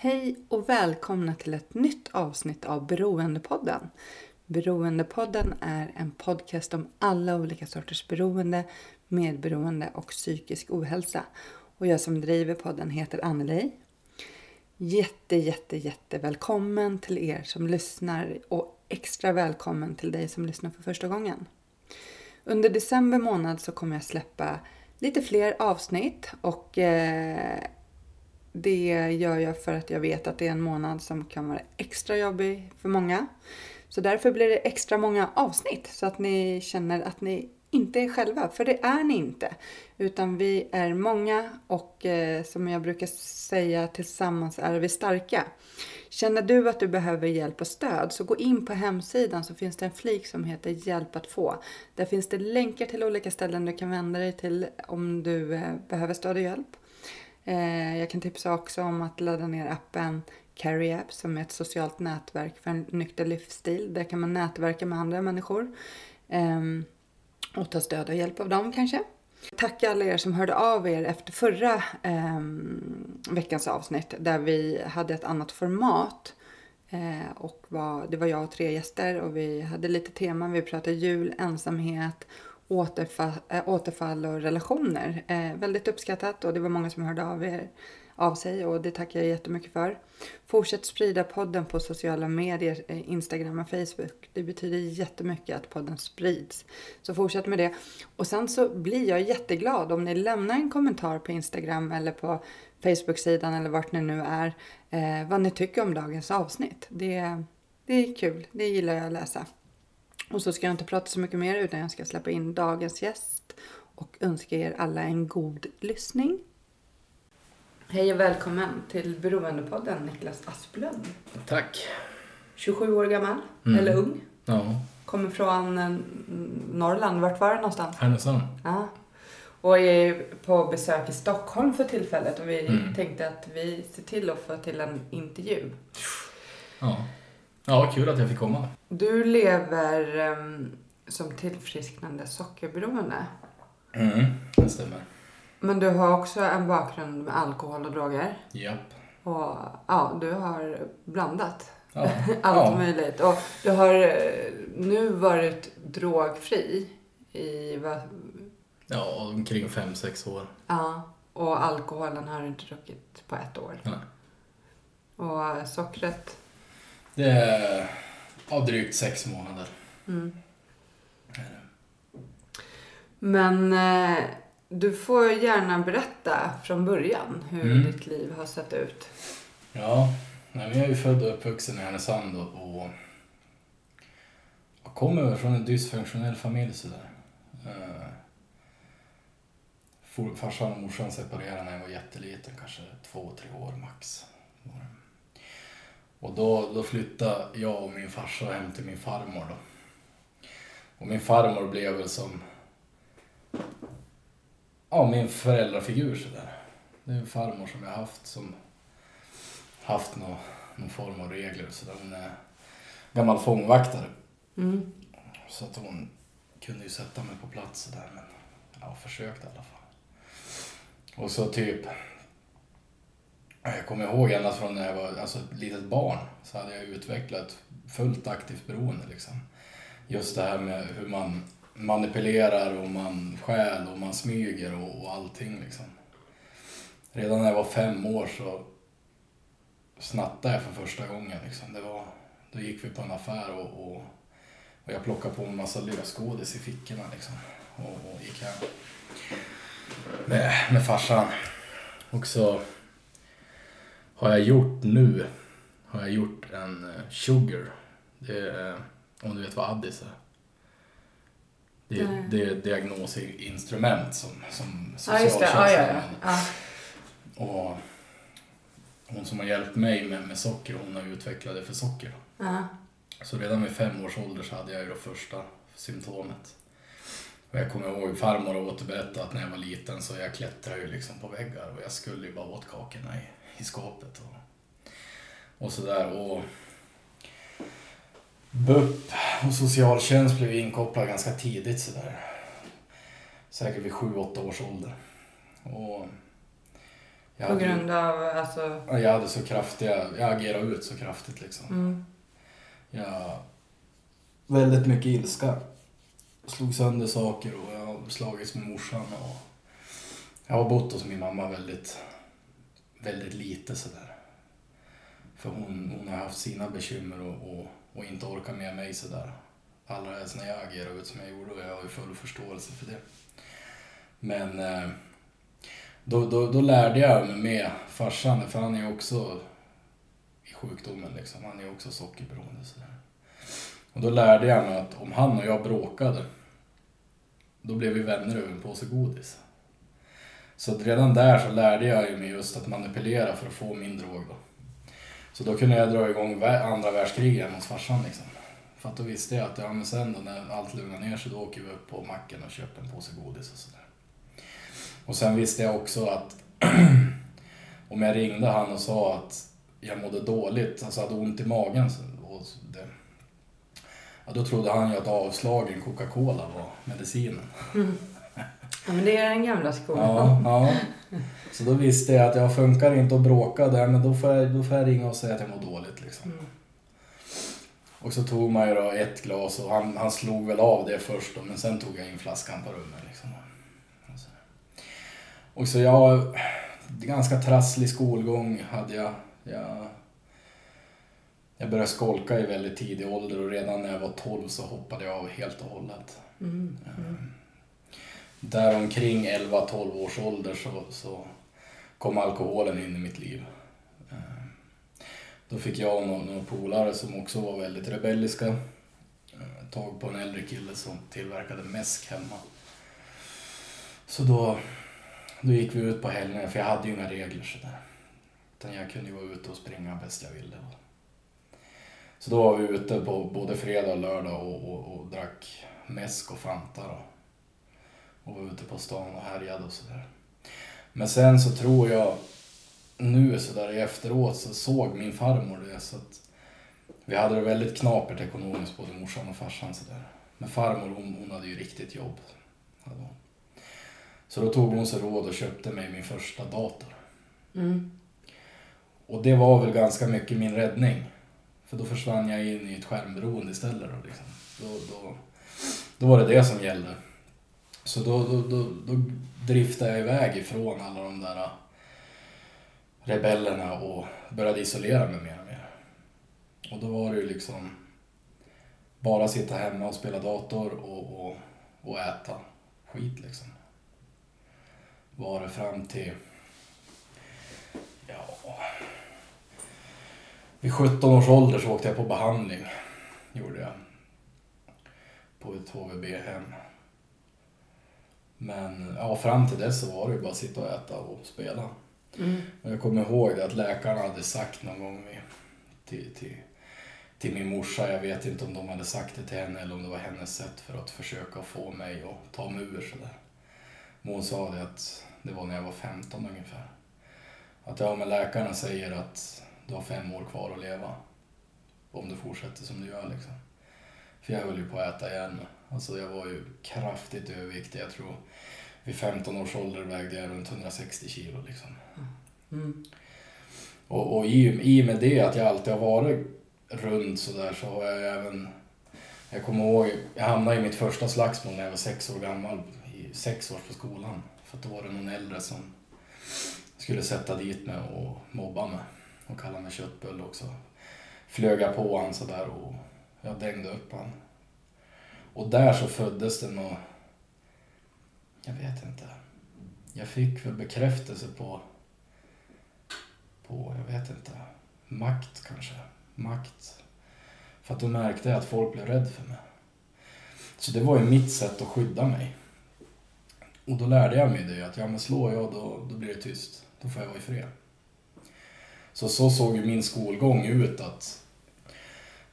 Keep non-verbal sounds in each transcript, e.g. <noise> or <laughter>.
Hej och välkomna till ett nytt avsnitt av Beroendepodden. Beroendepodden är en podcast om alla olika sorters beroende, medberoende och psykisk ohälsa. Och jag som driver podden heter Anneli. Jätte, jätte, jätte välkommen till er som lyssnar och extra välkommen till dig som lyssnar för första gången. Under december månad så kommer jag släppa lite fler avsnitt och eh, det gör jag för att jag vet att det är en månad som kan vara extra jobbig för många. Så därför blir det extra många avsnitt så att ni känner att ni inte är själva, för det är ni inte. Utan vi är många och eh, som jag brukar säga, tillsammans är vi starka. Känner du att du behöver hjälp och stöd så gå in på hemsidan så finns det en flik som heter Hjälp att få. Där finns det länkar till olika ställen du kan vända dig till om du eh, behöver stöd och hjälp. Eh, jag kan tipsa också om att ladda ner appen Carry App som är ett socialt nätverk för en nykter livsstil. Där kan man nätverka med andra människor ehm, och ta stöd och hjälp av dem kanske. Tack alla er som hörde av er efter förra eh, veckans avsnitt där vi hade ett annat format. Eh, och var, det var jag och tre gäster och vi hade lite teman. Vi pratade jul, ensamhet, återfall, eh, återfall och relationer. Eh, väldigt uppskattat och det var många som hörde av, er, av sig och det tackar jag jättemycket för. Fortsätt sprida podden på sociala medier, eh, Instagram och Facebook. Det betyder jättemycket att podden sprids. Så fortsätt med det. Och sen så blir jag jätteglad om ni lämnar en kommentar på Instagram eller på Facebook-sidan eller vart ni nu är. Eh, vad ni tycker om dagens avsnitt. Det, det är kul, det gillar jag att läsa. Och så ska jag inte prata så mycket mer utan jag ska släppa in dagens gäst och önska er alla en god lyssning. Hej och välkommen till Beroendepodden Niklas Asplund. Tack. 27 år gammal, Mm. eller ung. Ja, Kommer från eh, Norrland, vart var det någonstans? Härnösand. Ja. Och är på besök i Stockholm för tillfället och vi Mm. tänkte att vi ser till att få till en intervju. Ja. Ja, kul att jag fick komma. Du lever em, som tillfrisknande sockerberoende. Mm, det stämmer. Men du har också en bakgrund med alkohol och droger. Japp. Och ja, du har blandat Ja. <laughs> allt ja. möjligt. Och du har eh, nu varit drogfri i vad, ja, omkring fem sex år. ja, och alkoholen har du inte druckit på ett år. Nej. Och sockret, Det är drygt sex månader. mm. Men eh, du får gärna berätta från början hur Mm. ditt liv har sett ut. Ja, nej, jag är ju född och uppvuxen i Härnösand och, och, och kommer från en dysfunktionell familj sådär. Uh, farsan och morsan separerade när jag var jätteliten, kanske två, tre år max. Och då, då flyttade jag och min farsa hem till min farmor då. Och min farmor blev väl som ja, min föräldrafigur sådär. Det är en farmor som jag haft som haft någon, någon form av regler och sådär. Hon är gammal fångvaktare. Mm. Så att hon kunde ju sätta mig på plats sådär. Men ja, försökte i alla fall. Och så typ. Jag kommer ihåg ända från när jag var alltså, ett litet barn. Så hade jag utvecklat ett fullt aktivt beroende liksom. Just det här med hur man manipulerar och man stjäl och man smyger och, och allting liksom. Redan när jag var fem år så snattade jag för första gången. Liksom. Det var, då gick vi på en affär och, och, och jag plockade på en massa lösgodis i fickorna liksom. Och, och gick hem med, med farsan. Och så har jag gjort nu, har jag gjort en eh, sugar. Det är, om du vet vad addis är. Det, Nej. det är ett diagnosinstrument som, som just det. Ja, socialtjänsten ja, ja. Och hon som har hjälpt mig med, med socker, hon har utvecklat det för socker. ja. Så redan vid fem års ålder så hade jag ju det första symptomet. Och jag kommer ihåg farmor har återberättat att när jag var liten så jag klättrade ju liksom på väggar och jag skulle ju bara åt kakorna i, i skåpet. Och, och sådär. Och BUP och socialtjänst blev inkopplad ganska tidigt sådär. Säkert vid sju, åtta års ålder. Och jag På hade grund av alltså... Ja, Jag hade så kraftiga, jag agerade ut så kraftigt liksom. Mm. Jag... Väldigt mycket ilska. Slog sönder saker och jag har slagits med morsan och... Jag har bott hos min mamma väldigt, väldigt lite sådär. För hon, hon har haft sina bekymmer och, och, och inte orkar med mig sådär. Allra helst när jag agerar ut som jag gjorde och jag har ju full förståelse för det. Men eh, då, då, då lärde jag mig med farsan, för han är ju också i sjukdomen liksom. Han är ju också sockerberoende sådär. Och då lärde jag mig att om han och jag bråkade, då blev vi vänner över en påse godis. Så att redan där så lärde jag ju mig just att manipulera för att få min drog då. Så då kunde jag dra igång andra världskriget hemma hos farsan liksom. För att då visste jag att ja, men sen då när allt lugnar ner sig då åker vi upp på macken och köper en påse godis och sådär. Och sen visste jag också att <clears throat> om jag ringde han och sa att jag mådde dåligt, alltså hade ont i magen och det, ja, då trodde han ju att avslagen Coca-Cola var medicinen. Mm. Ja, men det är den gamla skolan. Ja, ja. Så då visste jag att jag funkar inte att bråka där, men då får jag, då får jag ringa och säga att jag mår dåligt. Liksom. Mm. Och så tog man ju då ett glas och han, han slog väl av det först då, men sen tog jag in flaskan på rummet. Liksom. Och så, jag, ganska trasslig skolgång hade jag. jag. Jag började skolka i väldigt tidig ålder och redan när jag var 12 så hoppade jag av helt och hållet. Mm. Mm. Där omkring 11-12 års ålder så, så kom alkoholen in i mitt liv. Eh, då fick jag och några, några polare som också var väldigt rebelliska eh, tag på en äldre kille som tillverkade mäsk hemma. Så då, då gick vi ut på helgerna, för jag hade ju inga regler sådär. Utan jag kunde ju vara ute och springa bäst jag ville. Så då var vi ute på både fredag och lördag och, och, och drack mäsk och Fanta. Då och var ute på stan och härjade och sådär. Men sen så tror jag, nu sådär i efteråt så såg min farmor det så att vi hade det väldigt knapert ekonomiskt både morsan och farsan sådär. Men farmor hon, hon hade ju riktigt jobb. hade hon. Så då tog hon sig råd och köpte mig min första dator. Mm. Och det var väl ganska mycket min räddning. För då försvann jag in i ett skärmberoende istället. Då, liksom. då, då, då var det det som gällde. Så då, då, då, då driftade jag iväg ifrån alla de där äh, rebellerna och började isolera mig mer och mer. Och då var det ju liksom bara sitta hemma och spela dator och, och, och äta skit liksom. Var det fram till, ja, vid 17 års ålder så åkte jag på behandling. Gjorde jag. På ett HVB-hem. Men ja, fram till dess så var det ju bara att sitta och äta och spela. Mm. Och jag kommer ihåg det att läkarna hade sagt någon gång vid- till, till, till min morsa, jag vet inte om de hade sagt det till henne eller om det var hennes sätt för att försöka få mig att ta mig ur sådär. Men hon sa det att det var när jag var 15 ungefär. Att ja, men läkarna säger att du har fem år kvar att leva. Om du fortsätter som du gör liksom. För jag höll ju på att äta igen. Alltså jag var ju kraftigt överviktig. Jag tror vid 15 års ålder vägde jag runt 160 kilo liksom. Mm. Och, och i, i och med det att jag alltid har varit rund sådär så har jag även... Jag kommer ihåg, jag hamnade i mitt första slagsmål när jag var sex år gammal, i sex år på skolan. För att då var det någon äldre som skulle sätta dit mig och mobba mig. Och kalla mig köttbulle också. Flög jag på han sådär och jag dängde upp han. Och där så föddes det något... Jag vet inte. Jag fick väl bekräftelse på på, jag vet inte, makt kanske. Makt. För att då märkte jag att folk blev rädda för mig. Så det var ju mitt sätt att skydda mig. Och då lärde jag mig det att ja men slår jag då, då blir det tyst. Då får jag vara i fred. Så så såg ju min skolgång ut att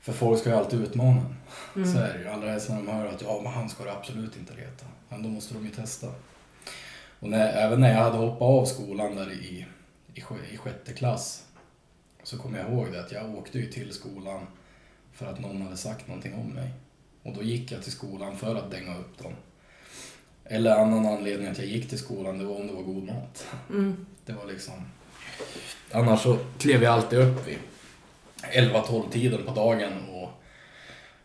för folk ska ju alltid utmana. Mm. Så är det ju. Allra helst när de hör att ja men han ska du absolut inte reta. Men då måste de ju testa. Och när, även när jag hade hoppat av skolan där i, i, i sjätte klass så kommer jag ihåg det att jag åkte ju till skolan för att någon hade sagt någonting om mig. Och då gick jag till skolan för att dänga upp dem. Eller annan anledning att jag gick till skolan, det var om det var god mat. Mm. Det var liksom... Annars så klev jag alltid upp vid 11-12 tiden på dagen och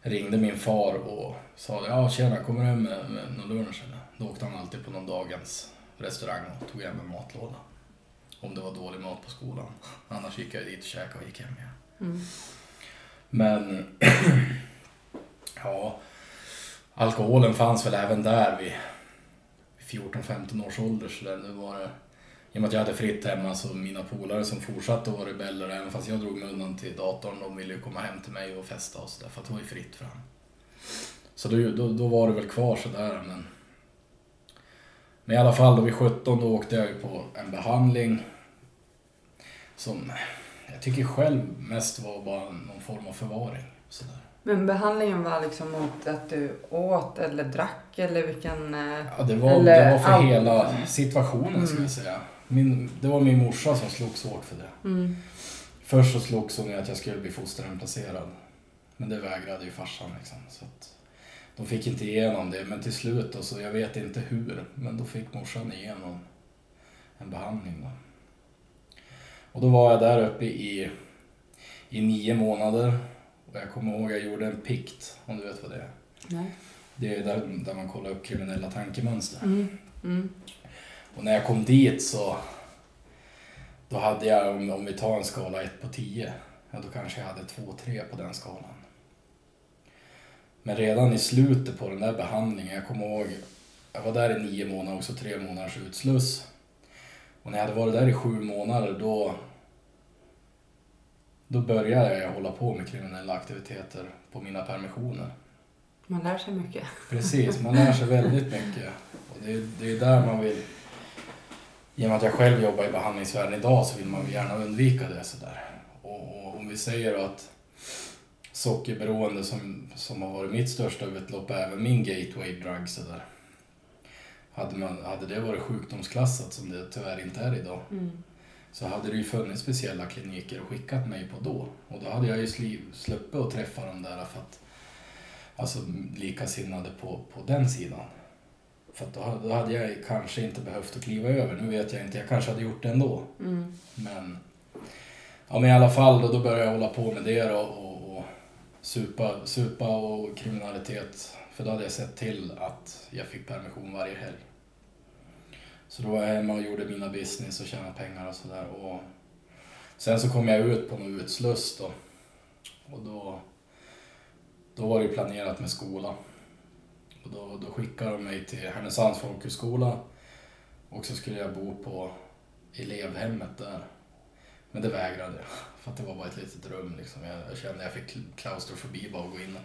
ringde min far och sa ja tjena, kommer du hem med, med någon lunch eller? Då åkte han alltid på någon dagens restaurang och tog hem en matlåda. Om det var dålig mat på skolan. <laughs> Annars gick jag dit och käkade och gick hem igen. Mm. Men <clears throat> ja, alkoholen fanns väl även där vid 14-15 års ålder. Så där. Nu var det, I och med att jag hade fritt hemma så mina polare som fortsatte att vara rebeller, även fast jag drog mig undan till datorn, de ville ju komma hem till mig och festa och sådär för att det var ju fritt fram. Så då, då, då var det väl kvar sådär men men i alla fall då vid 17 då åkte jag ju på en behandling som jag tycker själv mest var bara någon form av förvaring. Sådär. Men behandlingen var liksom mot att du åt eller drack eller vilken... eh, Ja, det var, Eller det var för allt. hela situationen Mm. jag säga. Min, det var min morsa som slogs hårt för det. Mm. Först så slogs hon i att jag skulle bli fosterhemplacerad. Men det vägrade ju farsan liksom. Så att de fick inte igenom det. Men till slut, då, så jag vet inte hur, men då fick morsan igenom en behandling. Då. Och då var jag där uppe i, i nio månader. Och jag kommer ihåg jag gjorde en pikt, om du vet vad det är. Nej. Det är där, där man kollar upp kriminella tankemönster. Mm. Mm. Och när jag kom dit så då hade jag, om, om vi tar en skala 1 på 10, ja då kanske jag hade 2-3 på den skalan. Men redan i slutet på den där behandlingen, jag kommer ihåg, jag var där i nio månader, också tre månaders utsluss. Och när jag hade varit där i sju månader då, då började jag hålla på med kriminella aktiviteter på mina permissioner. Man lär sig mycket. Precis, man lär sig väldigt <laughs> mycket. Och det, är, det är där man vill... I och med att jag själv jobbar i behandlingsvärlden idag så vill man gärna undvika det sådär. Och, och om vi säger att sockerberoende som, som har varit mitt största utlopp, även min gateway drug sådär. Hade, man, hade det varit sjukdomsklassat som det tyvärr inte är idag Mm. så hade det ju funnits speciella kliniker och skickat mig på då. Och då hade jag ju sluppit att träffa dem där för att alltså likasinnade på, på den sidan. För att då, hade- jag kanske inte behövt att kliva över. Nu vet jag inte, jag kanske hade gjort det ändå. Mm. Men, ja, men i alla fall, då, då började jag hålla på med det då, och, och supa, supa och kriminalitet. För då hade jag sett till att jag fick permission varje helg. Så då var jag hemma och gjorde mina business och tjänade pengar och sådär. Sen så kom jag ut på någon utsluss då. Och då, då var det planerat med skola. Och då, då skickade de mig till Härnösands folkhögskola. Och så skulle jag bo på elevhemmet där. Men det vägrade jag. För att det var bara ett litet rum liksom. Jag, jag kände att jag fick klaustrofobi bara att gå in där.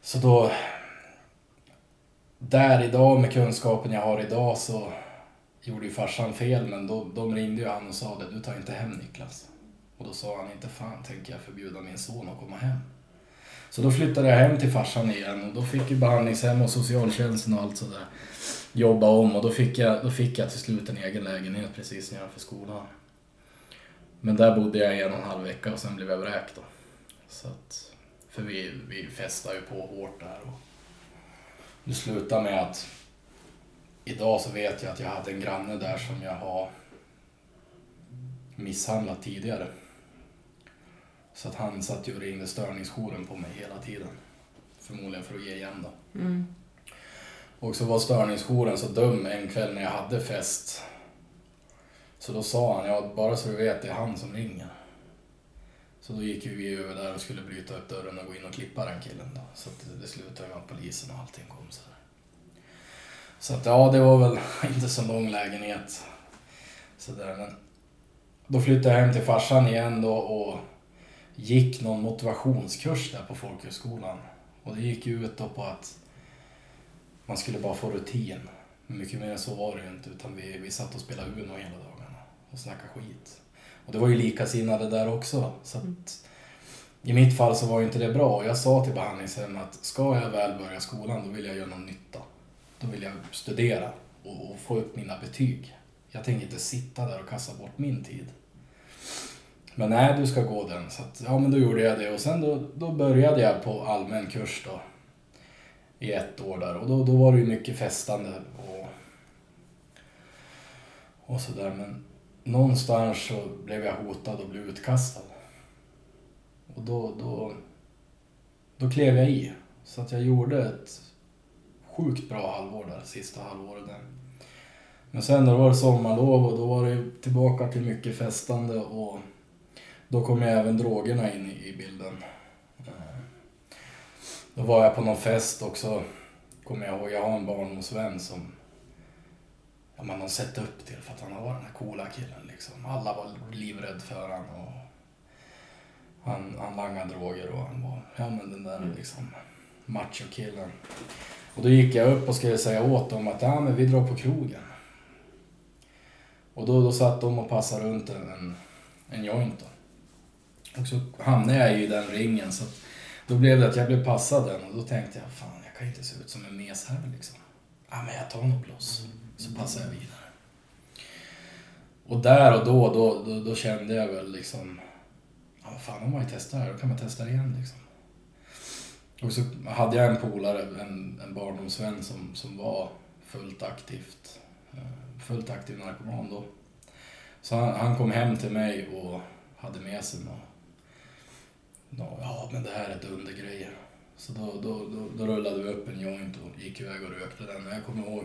Så då... Där idag med kunskapen jag har idag så gjorde ju farsan fel men då, de ringde ju han och sa det, du tar inte hem Niklas. Och då sa han, inte fan tänker jag förbjuda min son att komma hem. Så då flyttade jag hem till farsan igen och då fick ju behandlingshem och socialtjänsten och allt sådär jobba om och då fick, jag, då fick jag till slut en egen lägenhet precis nedanför skolan. Men där bodde jag i en och en halv vecka och sen blev jag vräkt då. Så att, för vi, vi festade ju på hårt där och det slutade med att idag så vet jag att jag hade en granne där som jag har misshandlat tidigare. Så att han satt ju och ringde störningsjouren på mig hela tiden. Förmodligen för att ge igen då. Mm. Och så var störningsjouren så dum en kväll när jag hade fest. Så då sa han, ja bara så du vet det är han som ringer. Så då gick ju vi över där och skulle bryta upp dörren och gå in och klippa den killen då. Så att det, det slutade med att polisen och allting kom så där. Så att ja, det var väl <laughs> inte så lång lägenhet. Så där, men då flyttade jag hem till farsan igen då och gick någon motivationskurs där på folkhögskolan. Och det gick ju ut då på att man skulle bara få rutin. Men mycket mer än så var det ju inte utan vi, vi satt och spelade Uno hela dagarna och snackade skit. Och det var ju likasinnade där också. Så att, I mitt fall så var ju inte det bra och jag sa till behandlingshemmet att ska jag väl börja skolan då vill jag göra någon nytta. Då vill jag studera och, och få upp mina betyg. Jag tänker inte sitta där och kasta bort min tid. Men nej, du ska gå den. Så att, ja, men då gjorde jag det och sen då, då började jag på allmän kurs då. I ett år där och då, då var det ju mycket festande och, och sådär. Men någonstans så blev jag hotad och blev utkastad. Och då, då, då klev jag i. Så att jag gjorde ett sjukt bra halvår där, sista halvåret där. Men sen då var det sommarlov och då var det tillbaka till mycket festande och då kom ju även drogerna in i bilden. Eh, Då var jag på någon fest också, kommer jag ihåg. Jag har en barndomsvän som ja, man har sett upp till för att han var den här coola killen liksom. Alla var livrädda för han och han, han langade droger och han var, ja men den där liksom macho-killen. Och då gick jag upp och skulle säga åt dem att ja, men vi drar på krogen. Och då, då satt de och passade runt en, en, en joint då. Och så hamnade jag ju i den ringen så då blev det att jag blev passad den och då tänkte jag fan jag kan inte se ut som en mes här liksom. Ja men jag tar nog bloss så passar jag vidare. Och där och då, då, då, då kände jag väl liksom ja vad fan om man ju testar det här då kan man testa det igen liksom. Och så hade jag en polare, en, en barndomsvän som, som var fullt aktivt, eh, fullt aktiv narkoman då. Så han, han kom hem till mig och hade med sig något. Ja, men det här är dundergrejer. Så då, då, då, då rullade vi upp en joint och gick iväg och rökte den. Jag kommer ihåg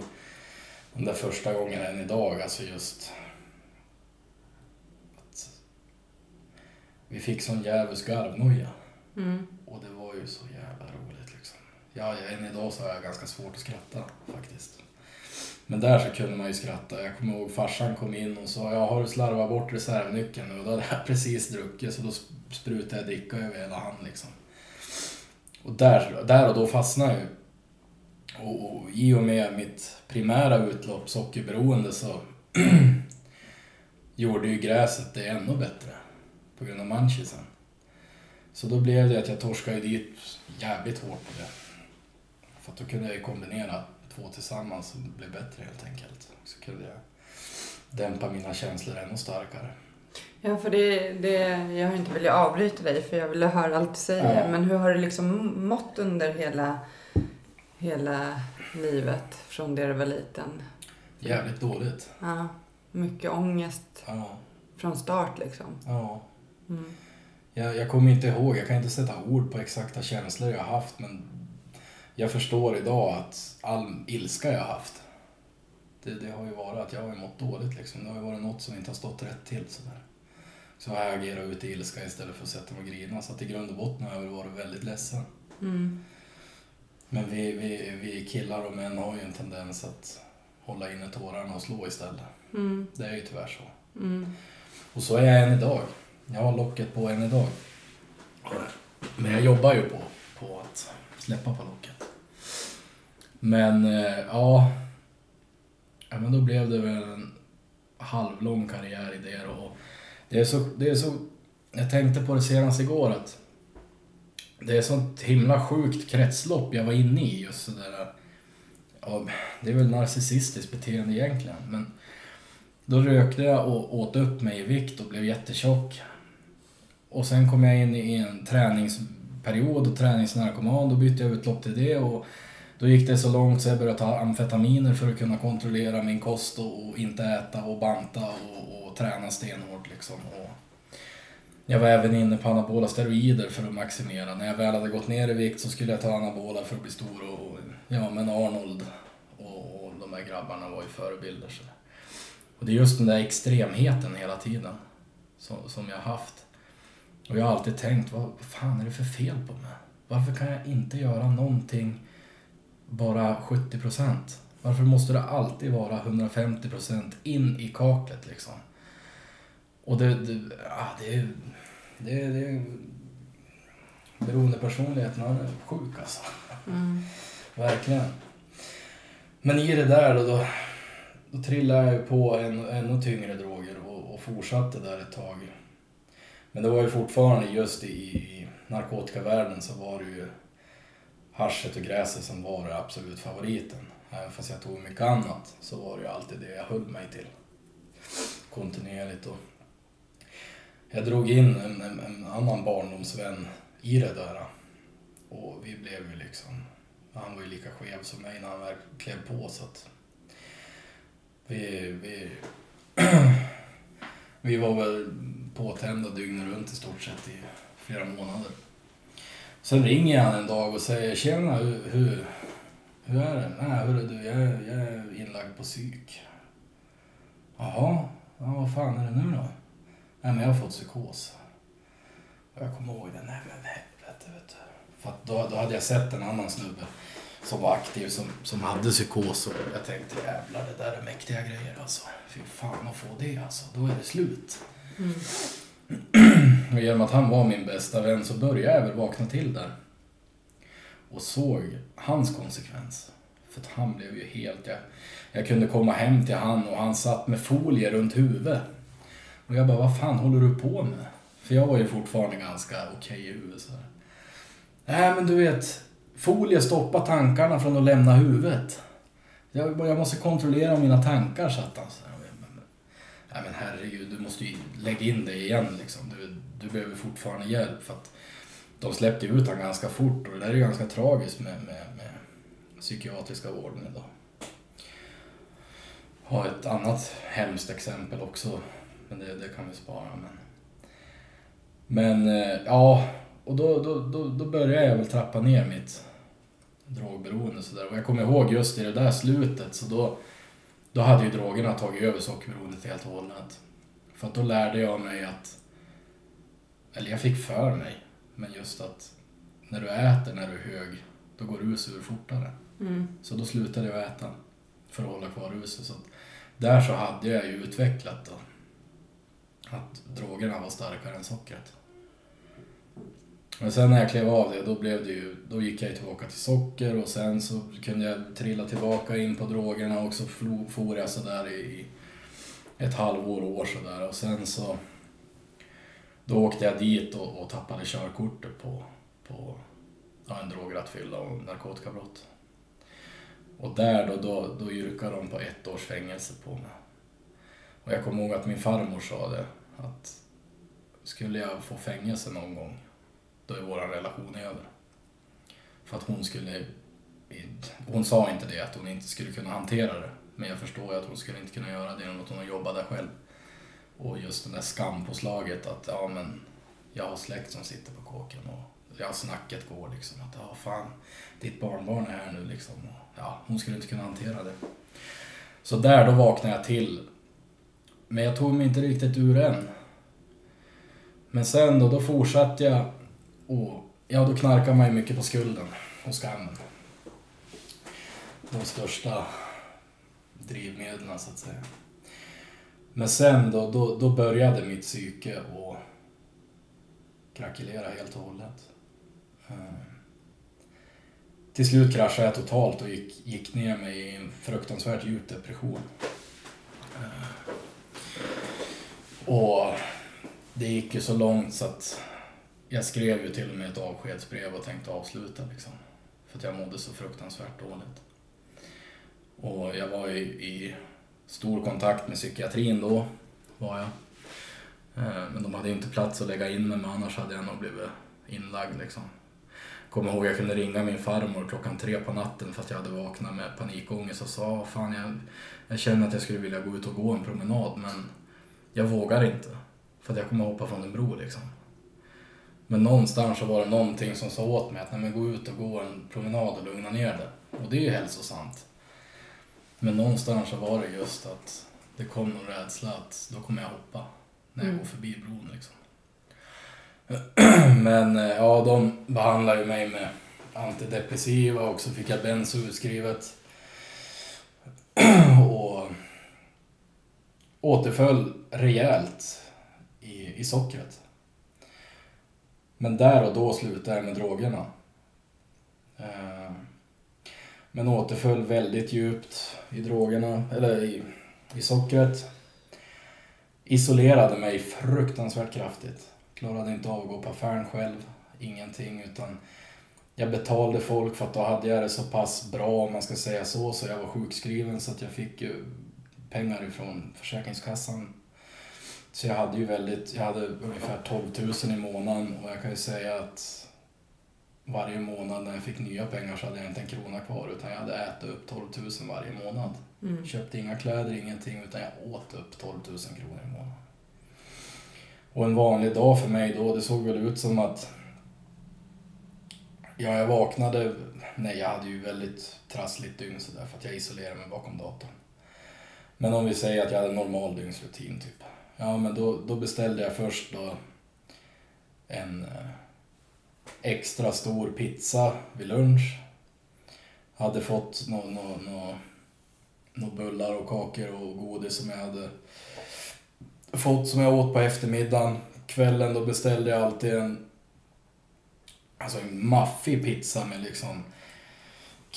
de där första gångerna än idag, alltså just vi fick sån djävulsk garvnoja. Mm. Och det var ju så jävla roligt liksom. Ja, än idag så har jag ganska svårt att skratta faktiskt. Men där så kunde man ju skratta. Jag kommer ihåg farsan kom in och sa, jag har du slarvat bort reservnyckeln nu? Och då hade jag precis druckit så då sprutade jag dricka över hela hand liksom. Och där, där och då fastnade jag ju. Och, och i och med mitt primära utlopp, sockerberoende, så <clears throat> gjorde ju gräset det ännu bättre. På grund av manchisen. Så då blev det att jag torskade dit jävligt hårt på det. För att då kunde jag ju kombinera två tillsammans och blev bättre helt enkelt. Så kunde jag dämpa mina känslor ännu starkare. Ja, för det, det, jag har inte velat avbryta dig för jag ville höra allt du säger. Ja. Men hur har du liksom mått under hela, hela livet från det du var liten? Jävligt dåligt. Ja, mycket ångest Ja, från start liksom. ja. Mm. Jag, jag kommer inte ihåg, jag kan inte sätta ord på exakta känslor jag har haft men jag förstår idag att all ilska jag har haft det, det har ju varit att jag har mått dåligt liksom. Det har ju varit något som inte har stått rätt till sådär. Så har jag agerat ut i ilska istället för att sätta mig och grina. Så att i grund och botten har jag varit väldigt ledsen. Mm. Men vi, vi, vi killar och män har ju en tendens att hålla inne tårarna och slå istället. Mm. Det är ju tyvärr så. Mm. Och så är jag än idag. Jag har locket på än idag. Men jag jobbar ju på, på att släppa på locket. Men eh, ja, ja men då blev det väl en halvlång karriär i det och det är så, det är så, jag tänkte på det senast igår att det är sånt himla sjukt kretslopp jag var inne i just sådär. Ja, det är väl narcissistiskt beteende egentligen men då rökte jag och åt upp mig i vikt och blev jättetjock. Och sen kom jag in i en träningsperiod och träningsnarkoman. Då bytte jag utlopp till det och då gick det så långt så jag började ta amfetaminer för att kunna kontrollera min kost och, och inte äta och banta och, och träna stenhårt liksom. Och jag var även inne på anabola steroider för att maximera. När jag väl hade gått ner i vikt så skulle jag ta anabola för att bli stor och ja men Arnold och, och de här grabbarna var ju förebilder. Så. Och det är just den där extremheten hela tiden som, som jag har haft. Och jag har alltid tänkt, vad fan är det för fel på mig? Varför kan jag inte göra någonting bara 70 procent? Varför måste det alltid vara 150 procent in i kaklet liksom? Och det, det, ja, det, det, det beroendepersonligheten, han är sjuk alltså. Mm. <laughs> Verkligen. Men i det där då, då, då trillade jag ju på en, ännu tyngre droger och, och fortsatte där ett tag. Men det var ju fortfarande just i, i narkotikavärlden så var det ju haschet och gräset som var det absolut favoriten. Även fast jag tog mycket annat så var det ju alltid det jag höll mig till. Kontinuerligt och jag drog in en, en, en annan barndomsvän i det där. Och vi blev ju liksom, han var ju lika skev som mig när han väl klev på så att vi, vi, <clears throat> vi var väl påtända dygnet runt i stort sett i flera månader. Sen ringer han en dag och säger tjena, hur, hur, hur är det? Nej, hörru du, jag, är- jag är inlagd på psyk. Jaha, ja, vad fan är det nu då? Nej, men jag har fått psykos. Och jag kommer ihåg det, nej men helvete vet du. För att då, då hade jag sett en annan snubbe som var aktiv som, som hade psykos och jag tänkte jävlar det där är mäktiga grejer alltså. Fy fan att få det alltså, då är det slut. Och genom att han var min bästa vän så började jag väl vakna till där. Och såg hans konsekvens. För att han blev ju helt... Jag, jag kunde komma hem till han och han satt med folie runt huvudet. Och jag bara, vad fan håller du på med? För jag var ju fortfarande ganska okej i huvudet så här. Nej men du vet, folie stoppar tankarna från att lämna huvudet. Jag, jag måste kontrollera mina tankar, satt han så här. Men- men- Nej men herregud, du måste ju lägga in det igen liksom. Du, du behöver fortfarande hjälp för att de släppte ju ut honom ganska fort och det där är ju ganska tragiskt med, med, med psykiatriska vården idag. Har ett annat hemskt exempel också, men det, det kan vi spara. Men, men eh, ja, och då, då, då, då började jag väl trappa ner mitt drogberoende sådär. Och jag kommer ihåg just i det där slutet så då, då hade ju drogerna tagit över sockerberoendet helt och hållet. För att då lärde jag mig att, eller jag fick för mig, men just att när du äter när du är hög, då går rus ur fortare. Mm. Så då slutade jag äta för att hålla kvar ruset. Så att där så hade jag ju utvecklat då att drogerna var starkare än sockret. Men sen när jag klev av det, då, blev det ju, då gick jag ju tillbaka till socker och sen så kunde jag trilla tillbaka in på drogerna och så for jag sådär i ett halvår, år sådär och sen så då åkte jag dit och, och tappade körkortet på, på ja, en drograttfylla och narkotikabrott. Och där då, då, då yrkade de på ett års fängelse på mig. Och jag kommer ihåg att min farmor sa det, att skulle jag få fängelse någon gång, då är vår relation över. För att hon skulle, hon sa inte det, att hon inte skulle kunna hantera det. Men jag förstår ju att hon skulle inte kunna göra det genom att hon har jobbat där själv. Och just den där skampåslaget att, ja men, jag har släkt som sitter på kåken och ja, snacket går liksom att, ja fan, ditt barnbarn är här nu liksom. Och, ja, hon skulle inte kunna hantera det. Så där då vaknade jag till. Men jag tog mig inte riktigt ur än. Men sen då, då fortsatte jag och ja, då knarkar man ju mycket på skulden och skammen. De största drivmedlen så att säga. Men sen då, då, då började mitt psyke att krackelera helt och hållet. Eh, till slut kraschade jag totalt och gick, gick ner mig i en fruktansvärt djup depression. Eh, och det gick ju så långt så att jag skrev ju till och med ett avskedsbrev och tänkte avsluta liksom. För att jag mådde så fruktansvärt dåligt. Och jag var ju i stor kontakt med psykiatrin då, var jag. Eh, men de hade ju inte plats att lägga in mig, men annars hade jag nog blivit inlagd liksom. Kommer ihåg jag kunde ringa min farmor klockan tre på natten för att jag hade vaknat med panikångest och sa fan jag, jag känner att jag skulle vilja gå ut och gå en promenad men jag vågar inte. För att jag kommer hoppa från en bro liksom. Men någonstans så var det någonting som sa åt mig att nej, men gå ut och gå en promenad och lugna ner det. Och det är ju hälsosamt. Men någonstans så var det just att det kom någon rädsla att då kommer jag hoppa när jag Mm. går förbi bron liksom. <clears throat> Men eh, ja, de behandlade ju mig med antidepressiva och så fick jag benzo utskrivet. <clears throat> och återföll rejält i, i sockret. Men där och då slutade jag med drogerna. Eh, men återföll väldigt djupt i drogerna, eller i, i sockret. Isolerade mig fruktansvärt kraftigt. Klarade inte av att gå på affären själv, ingenting. Utan jag betalade folk för att då hade jag det så pass bra, om man ska säga så, så jag var sjukskriven så att jag fick ju pengar ifrån Försäkringskassan. Så jag hade ju väldigt, jag hade ungefär 12 000 i månaden och jag kan ju säga att varje månad när jag fick nya pengar så hade jag inte en krona kvar utan jag hade ätit upp 12 000 varje månad. Mm. Köpte inga kläder, ingenting utan jag åt upp 12 000 kronor i månaden. Och en vanlig dag för mig då, det såg väl ut som att Ja, jag vaknade, nej jag hade ju väldigt trassligt dygn sådär för att jag isolerade mig bakom datorn. Men om vi säger att jag hade normal dygnsrutin typ. Ja, men då, då beställde jag först då en eh, extra stor pizza vid lunch. Hade fått några no, no, no, no bullar och kakor och godis som jag hade fått som jag åt på eftermiddagen. Kvällen då beställde jag alltid en alltså en maffig pizza med liksom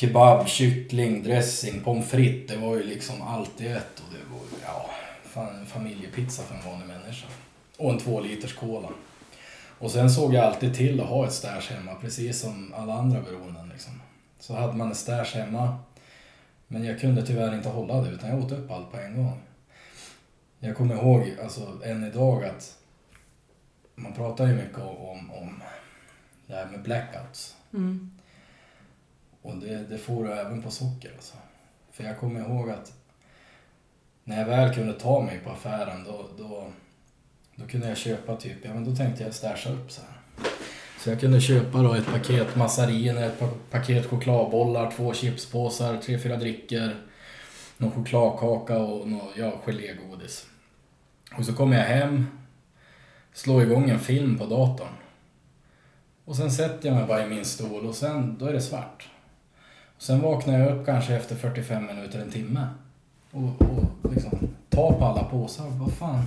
kebab, kyckling, dressing, pommes frites. Det var ju liksom allt i ett och det var ju, ja, fan en familjepizza för en vanlig människa. Och en två liters cola. Och sen såg jag alltid till att ha ett stash hemma, precis som alla andra beroenden. Liksom. Så hade man ett stash hemma, men jag kunde tyvärr inte hålla det utan jag åt upp allt på en gång. Jag kommer ihåg, alltså än idag att man pratar ju mycket om, om det här med blackouts. Mm. Och det, det får du även på socker alltså. För jag kommer ihåg att när jag väl kunde ta mig på affären då, då, då kunde jag köpa typ, ja men då tänkte jag stasha upp så här. Så jag kunde köpa då ett paket massariner, ett paket chokladbollar, två chipspåsar, tre, fyra drickor, någon chokladkaka och någon, ja, gelégodis. Och så kommer jag hem, slår igång en film på datorn. Och sen sätter jag mig bara i min stol och sen, då är det svart. Sen vaknar jag upp kanske efter 45 minuter, en timme. Och, och liksom tar på alla påsar. Vad fan,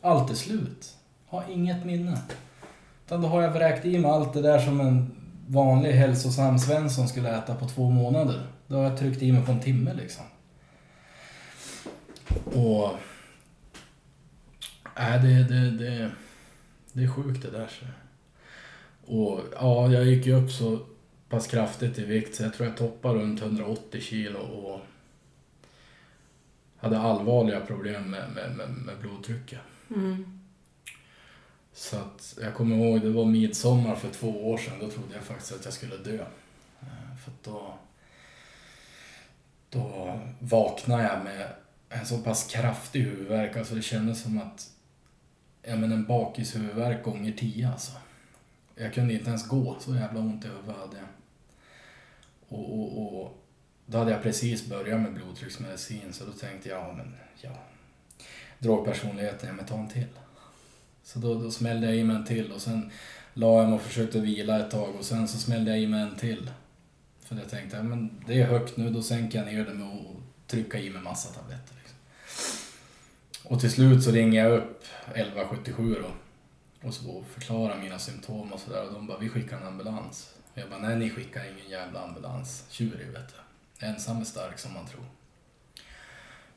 allt är slut. Har inget minne. Utan då har jag vräkt i mig allt det där som en vanlig hälsosam Svensson skulle äta på två månader. Då har jag tryckt i mig på en timme liksom. Och... Nej, det, det, det, det är sjukt det där. Så. Och ja, jag gick ju upp så pass kraftigt i vikt så jag tror jag toppade runt 180 kilo och hade allvarliga problem med, med, med, med blodtrycket. Mm. Så att jag kommer ihåg, det var midsommar för två år sedan, då trodde jag faktiskt att jag skulle dö. Eh, För att då, då vaknade jag med en så pass kraftig huvudvärk, alltså det kändes som att, ja men en bakishuvudvärk gånger tio alltså. Jag kunde inte ens gå, så jävla ont i huvudet hade jag. Och, och, och då hade jag precis börjat med blodtrycksmedicin så då tänkte jag, ja men ja, drogpersonligheten, ja men ta en till. Så då, då smällde jag i mig en till och sen la jag mig och försökte vila ett tag och sen så smällde jag i mig en till. För jag tänkte, ja, men det är högt nu, då sänker jag ner det med att trycka i mig massa tabletter. Liksom. Och till slut så ringer jag upp 1177 då och så förklarar mina symptom och sådär och de bara, vi skickar en ambulans. Och jag bara, nej ni skickar ingen jävla ambulans. Tjurig vet du. Ensam är stark som man tror.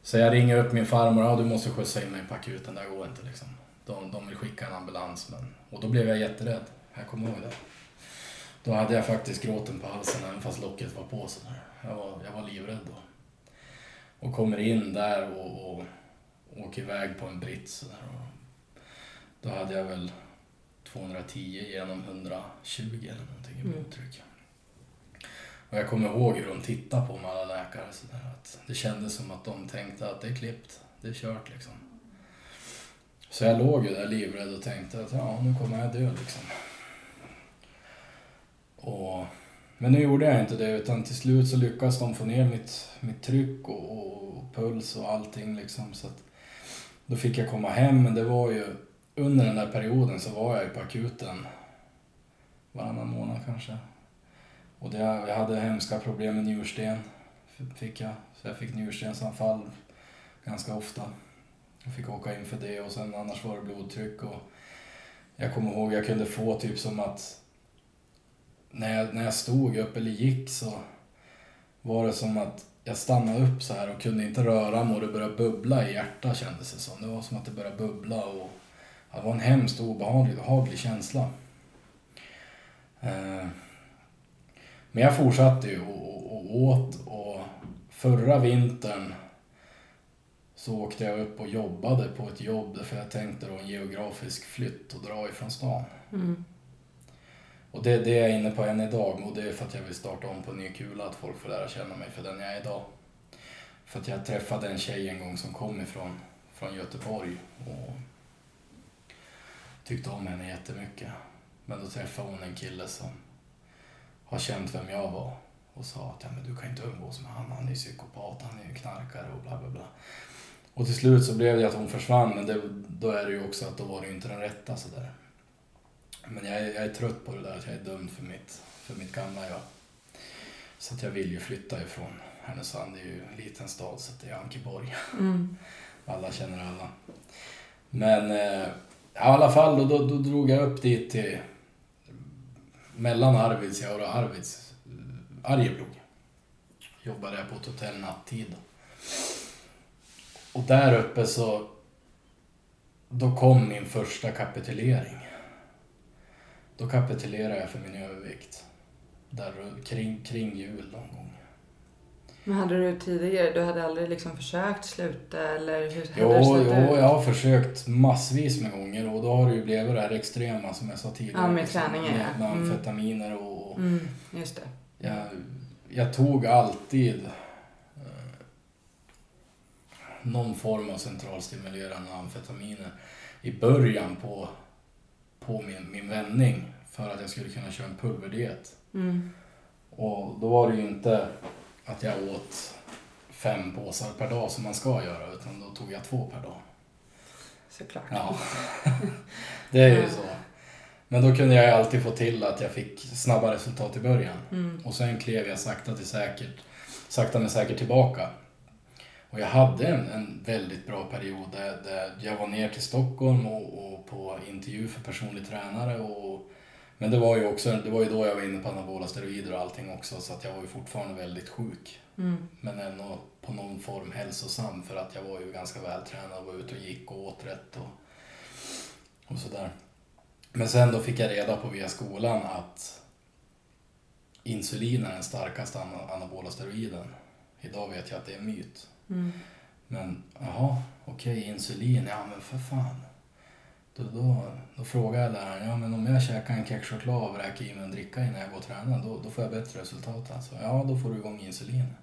Så jag ringer upp min farmor, ja du måste skjutsa in mig på akuten, det här går inte liksom. De, de vill skicka en ambulans men... Och då blev jag jätterädd. Jag kommer ihåg det. Då hade jag faktiskt gråten på halsen även fast locket var på sådär. Jag var, jag var livrädd då. Och kommer in där och, och åker iväg på en brits sådär. Och då hade jag väl 210 genom 120 eller någonting i Mm. blodtryck. Och jag kommer ihåg hur de tittade på mig alla läkare sådär. Att det kändes som att de tänkte att det är klippt, det är kört liksom. Så jag låg ju där livrädd och tänkte att ja, nu kommer jag dö liksom. Och, men nu gjorde jag inte det utan till slut så lyckades de få ner mitt, mitt tryck och, och puls och allting liksom. Så att då fick jag komma hem men det var ju under den där perioden så var jag ju på akuten varannan månad kanske. Och det, jag hade hemska problem med njursten. Fick jag. Så jag fick njurstensanfall ganska ofta. Jag fick åka in för det och sen annars var det blodtryck och Jag kommer ihåg jag kunde få typ som att när jag, när jag stod upp eller gick så var det som att jag stannade upp så här och kunde inte röra mig och det började bubbla i hjärtat kändes det som. Det var som att det började bubbla och ja, det var en hemskt obehaglig behaglig känsla. Eh, Men jag fortsatte ju och, och, och åt och förra vintern så åkte jag upp och jobbade på ett jobb för jag tänkte då en geografisk flytt och dra ifrån stan. Mm. Och det, det är jag inne på än idag och det är för att jag vill starta om på ny kula, att folk får lära känna mig för den jag är idag. För att jag träffade en tjej en gång som kom ifrån från Göteborg och tyckte om henne jättemycket. Men då träffade hon en kille som har känt vem jag var och sa att ja, men du kan inte umgås med han, han är ju psykopat, han är ju knarkare och bla bla bla. Och till slut så blev det att hon försvann men det, då är det ju också att då var det ju inte den rätta sådär. Men jag är, jag är trött på det där att jag är dömd för mitt, för mitt gamla jag. Så att jag vill ju flytta ifrån Härnösand. Det är ju en liten stad så att det är Ankeborg. Mm. Alla känner alla. Men eh, i alla fall, då, då, då drog jag upp dit till mellan Arvidsjaur och Arvids, eh, Arjeplog. Jobbade jag på ett hotell nattid. Och där uppe så, då kom min första kapitulering. Då kapitulerade jag för min övervikt. Där kring, kring jul någon gång. Men hade du tidigare, du hade aldrig liksom försökt sluta eller hur hade Jo, jo, ut? jag har försökt massvis med gånger och då har det ju blivit det här extrema som jag sa tidigare. Ja, med liksom, träningen, ja. Med, Mm. amfetaminer och Mm, just det. jag, jag tog alltid eh, någon form av centralstimulerande amfetaminer i början på, på min, min vändning för att jag skulle kunna köra en pulverdiet. Mm. Och då var det ju inte att jag åt fem påsar per dag som man ska göra utan då tog jag två per dag. Såklart. Ja, <laughs> det är ju så. Men då kunde jag alltid få till att jag fick snabba resultat i början. Mm. Och sen klev jag sakta till säkert, sakta men säkert tillbaka. Och jag hade en, en väldigt bra period där, där jag var ner till Stockholm och, och på intervju för personlig tränare. Och, men det var ju också, det var ju då jag var inne på anabola steroider och allting också så att jag var ju fortfarande väldigt sjuk. Mm. Men ändå på någon form hälsosam för att jag var ju ganska vältränad och var ute och gick och åt rätt och, och sådär. Men sen då fick jag reda på via skolan att insulin är den starkaste ana- anabola steroiden. Idag vet jag att det är en myt. Mm. Men jaha, okej insulin, ja men för fan. Då, då, då frågade jag läraren, ja men om jag käkar en kexchoklad och vräker i mig en dricka innan jag går och tränar, då, då får jag bättre resultat alltså. Ja, då får du igång insulin.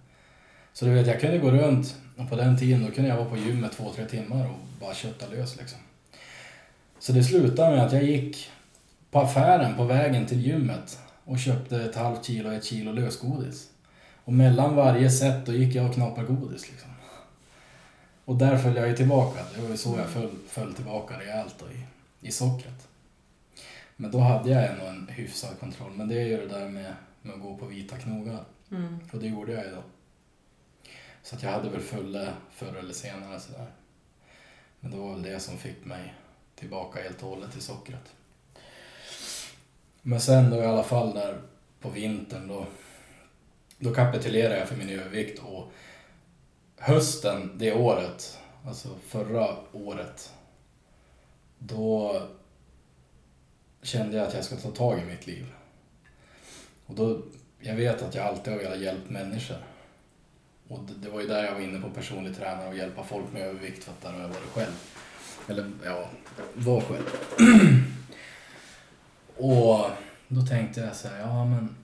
Så du vet, jag kunde gå runt och på den tiden då kunde jag vara på gymmet två, tre timmar och bara kötta lös liksom. Så det slutade med att jag gick på affären på vägen till gymmet och köpte ett halvt kilo ett kilo lösgodis. Och mellan varje set då gick jag och knappade godis liksom. Och där föll jag ju tillbaka. Det var ju så jag föll, föll tillbaka rejält då i, i sockret. Men då hade jag ändå en hyfsad kontroll. Men det är ju det där med, med att gå på vita knogar. Mm. Och det gjorde jag ju då. Så att jag hade väl fulle förr eller senare sådär. Men det var väl det som fick mig tillbaka helt och hållet till sockret. Men sen då i alla fall där på vintern då, då kapitulerade jag för min övervikt och hösten det året, alltså förra året, då kände jag att jag ska ta tag i mitt liv. Och då, jag vet att jag alltid har velat hjälpa människor. Och det, det var ju där jag var inne på personlig tränare och hjälpa folk med övervikt för att där har jag varit själv. Eller ja, var själv. <clears throat> och då tänkte jag så här, ja men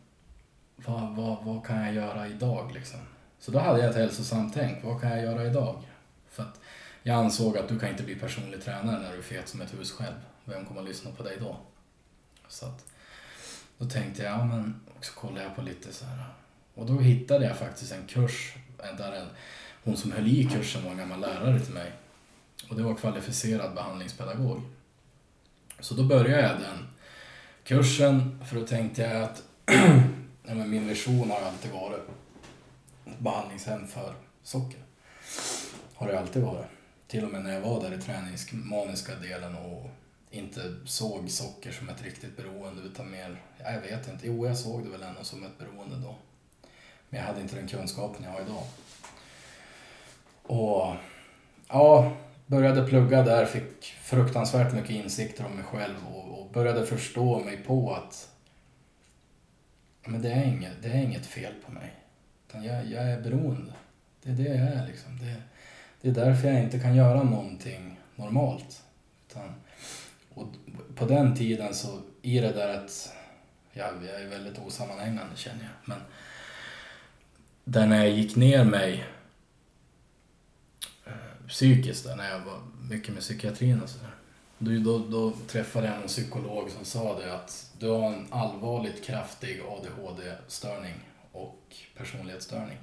vad, vad, vad kan jag göra idag liksom? Så då hade jag ett hälsosamt tänk, vad kan jag göra idag? För att jag ansåg att du kan inte bli personlig tränare när du är fet som ett hus själv. Vem kommer att lyssna på dig då? Så att, då tänkte jag, ja men, och så kollade jag på lite så här. Och då hittade jag faktiskt en kurs, där en, hon som höll i kursen var en gammal lärare till mig. Och det var kvalificerad behandlingspedagog. Så då började jag den kursen, för då tänkte jag att <clears throat> ja, men min vision har alltid varit behandlingshem för socker. Har det alltid varit. Till och med när jag var där i träningsmaniska delen och inte såg socker som ett riktigt beroende utan mer, ja, jag vet inte, jo jag såg det väl ändå som ett beroende då. Men jag hade inte den kunskapen jag har idag. Och ja, började plugga där, fick fruktansvärt mycket insikter om mig själv och, och började förstå mig på att men det, är inget, det är inget fel på mig. Utan jag, jag är beroende. Det är det jag är liksom. Det, det är därför jag inte kan göra någonting normalt. Utan, och på den tiden så, i det där att, ja, jag är väldigt osammanhängande känner jag, men där när jag gick ner mig eh, psykiskt, där, när jag var mycket med psykiatrin och sådär. Då, då, då träffade jag en psykolog som sa det att du har en allvarligt kraftig ADHD-störning och personlighetsstörning.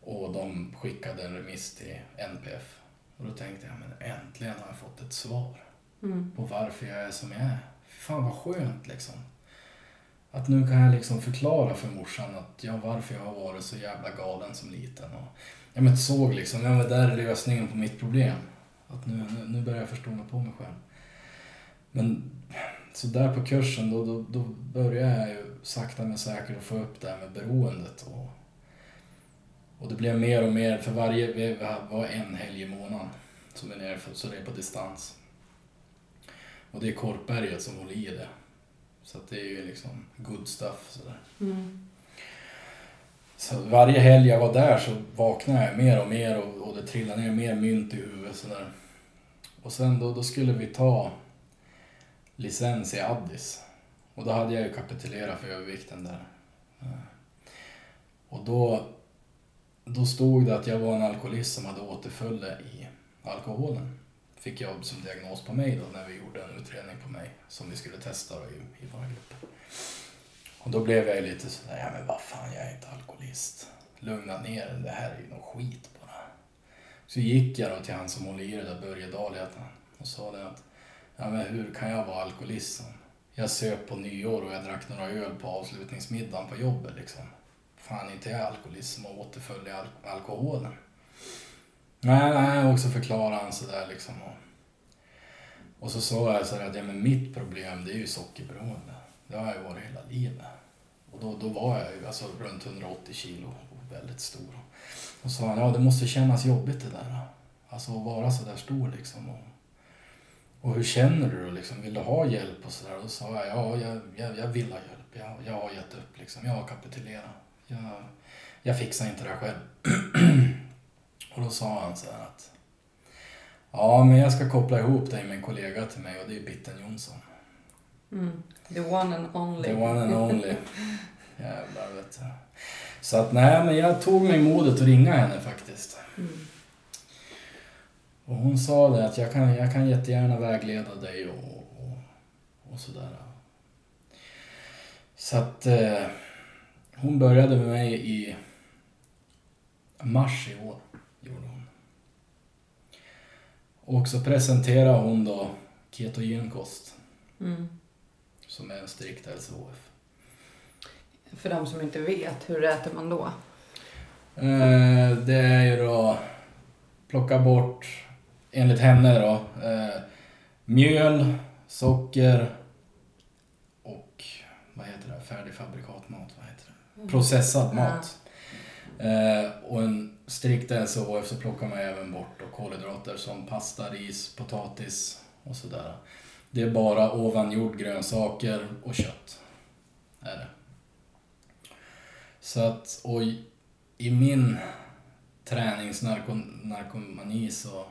Och de skickade en remiss till NPF. Och då tänkte jag, men äntligen har jag fått ett svar Mm. på varför jag är som jag är. Fan vad skönt liksom. Att nu kan jag liksom förklara för morsan att ja, varför jag har varit så jävla galen som liten. Och, ja, men såg liksom, ja men där är lösningen på mitt problem. Att nu, nu, nu börjar jag förstå mig på mig själv. Men så där på kursen då, då, då började jag ju sakta men säkert att få upp det här med beroendet. Och, och det blev mer och mer, för varje, vi var en helg i månaden som är nere, för, så det är på distans. Och det är Korpberget som håller i det. Så det är ju liksom good stuff sådär. Mm. Så varje helg jag var där så vaknade jag mer och mer och, och det trillade ner mer mynt i huvudet sådär. Och sen då, då skulle vi ta licens i Addis. Och då hade jag ju kapitulerat för övervikten där. Eh, och då, då stod det att jag var en alkoholist som hade återfölle i alkoholen. Fick jag som diagnos på mig då när vi gjorde en utredning på mig som vi skulle testa då i, i vår grupp. Och då blev jag ju lite sådär, ja men vad fan jag är inte alkoholist. Lugna ner dig, det här är ju någon skit bara. Så gick jag då till han som håller i det där, Börje Dahl heter han, och sa det att, ja men hur kan jag vara alkoholist? Jag söp på nyår och jag drack några öl på avslutningsmiddagen på jobbet liksom. Fan inte jag alkoholist som återföll i al- alkoholen. Nej, nej, och så förklarade han sådär liksom. Och, och så sa jag sådär att ja, men mitt problem det är ju sockerberoende. Det har jag varit hela livet. Och då, då var jag ju alltså runt 180 kilo och väldigt stor. Och så sa han, ja det måste kännas jobbigt det där. Alltså att vara så där stor liksom. Och, och hur känner du liksom? Vill du ha hjälp och sådär? Och då sa jag, ja jag, jag, jag vill ha hjälp. Jag, jag har gett upp liksom. Jag har kapitulerat. Jag, jag fixar inte det här själv. <clears throat> och då sa han så här att Ja, men jag ska koppla ihop dig med en kollega till mig och det är Bitten Jonsson. Mm. The one and only. The one and only. <laughs> Jävlar vet du. Så att nej, men jag tog mig modet att ringa henne faktiskt. Mm. Och hon sa det att jag kan, jag kan jättegärna vägleda dig och, och, och sådär. Så att eh, hon började med mig i mars i år. Gjorde hon. Och så presenterade hon då ketogenkost Mm. som är en strikt LCHF. För de som inte vet, hur äter man då? Eh, det är ju då plocka bort, enligt henne då, eh, mjöl, socker och vad heter det, färdigfabrikatmat, vad heter det? Processad mat. Eh, och en strikt LCHF så plockar man även bort då kolhydrater som pasta, ris, potatis och sådär. Det är bara ovanjord grönsaker och kött. Är det. Så att, och i, i min träningsnarkomani så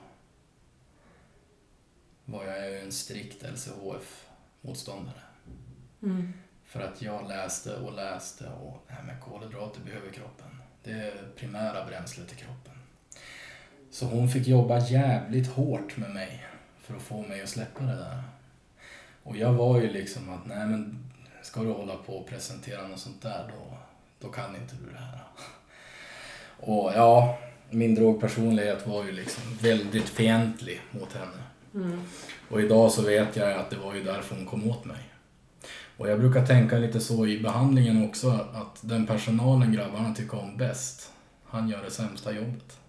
var jag ju en strikt LCHF-motståndare. Mm. För att jag läste och läste och nej, men kolhydrater behöver kroppen. Det är primära bränslet i kroppen. Så hon fick jobba jävligt hårt med mig för att få mig att släppa det där. Och jag var ju liksom att, nej men ska du hålla på och presentera något sånt där då, då kan inte du det här. Och ja, min drogpersonlighet var ju liksom väldigt fientlig mot henne. Mm. Och idag så vet jag att det var ju därför hon kom åt mig. Och jag brukar tänka lite så i behandlingen också att den personalen grabbarna tycker om bäst, han gör det sämsta jobbet.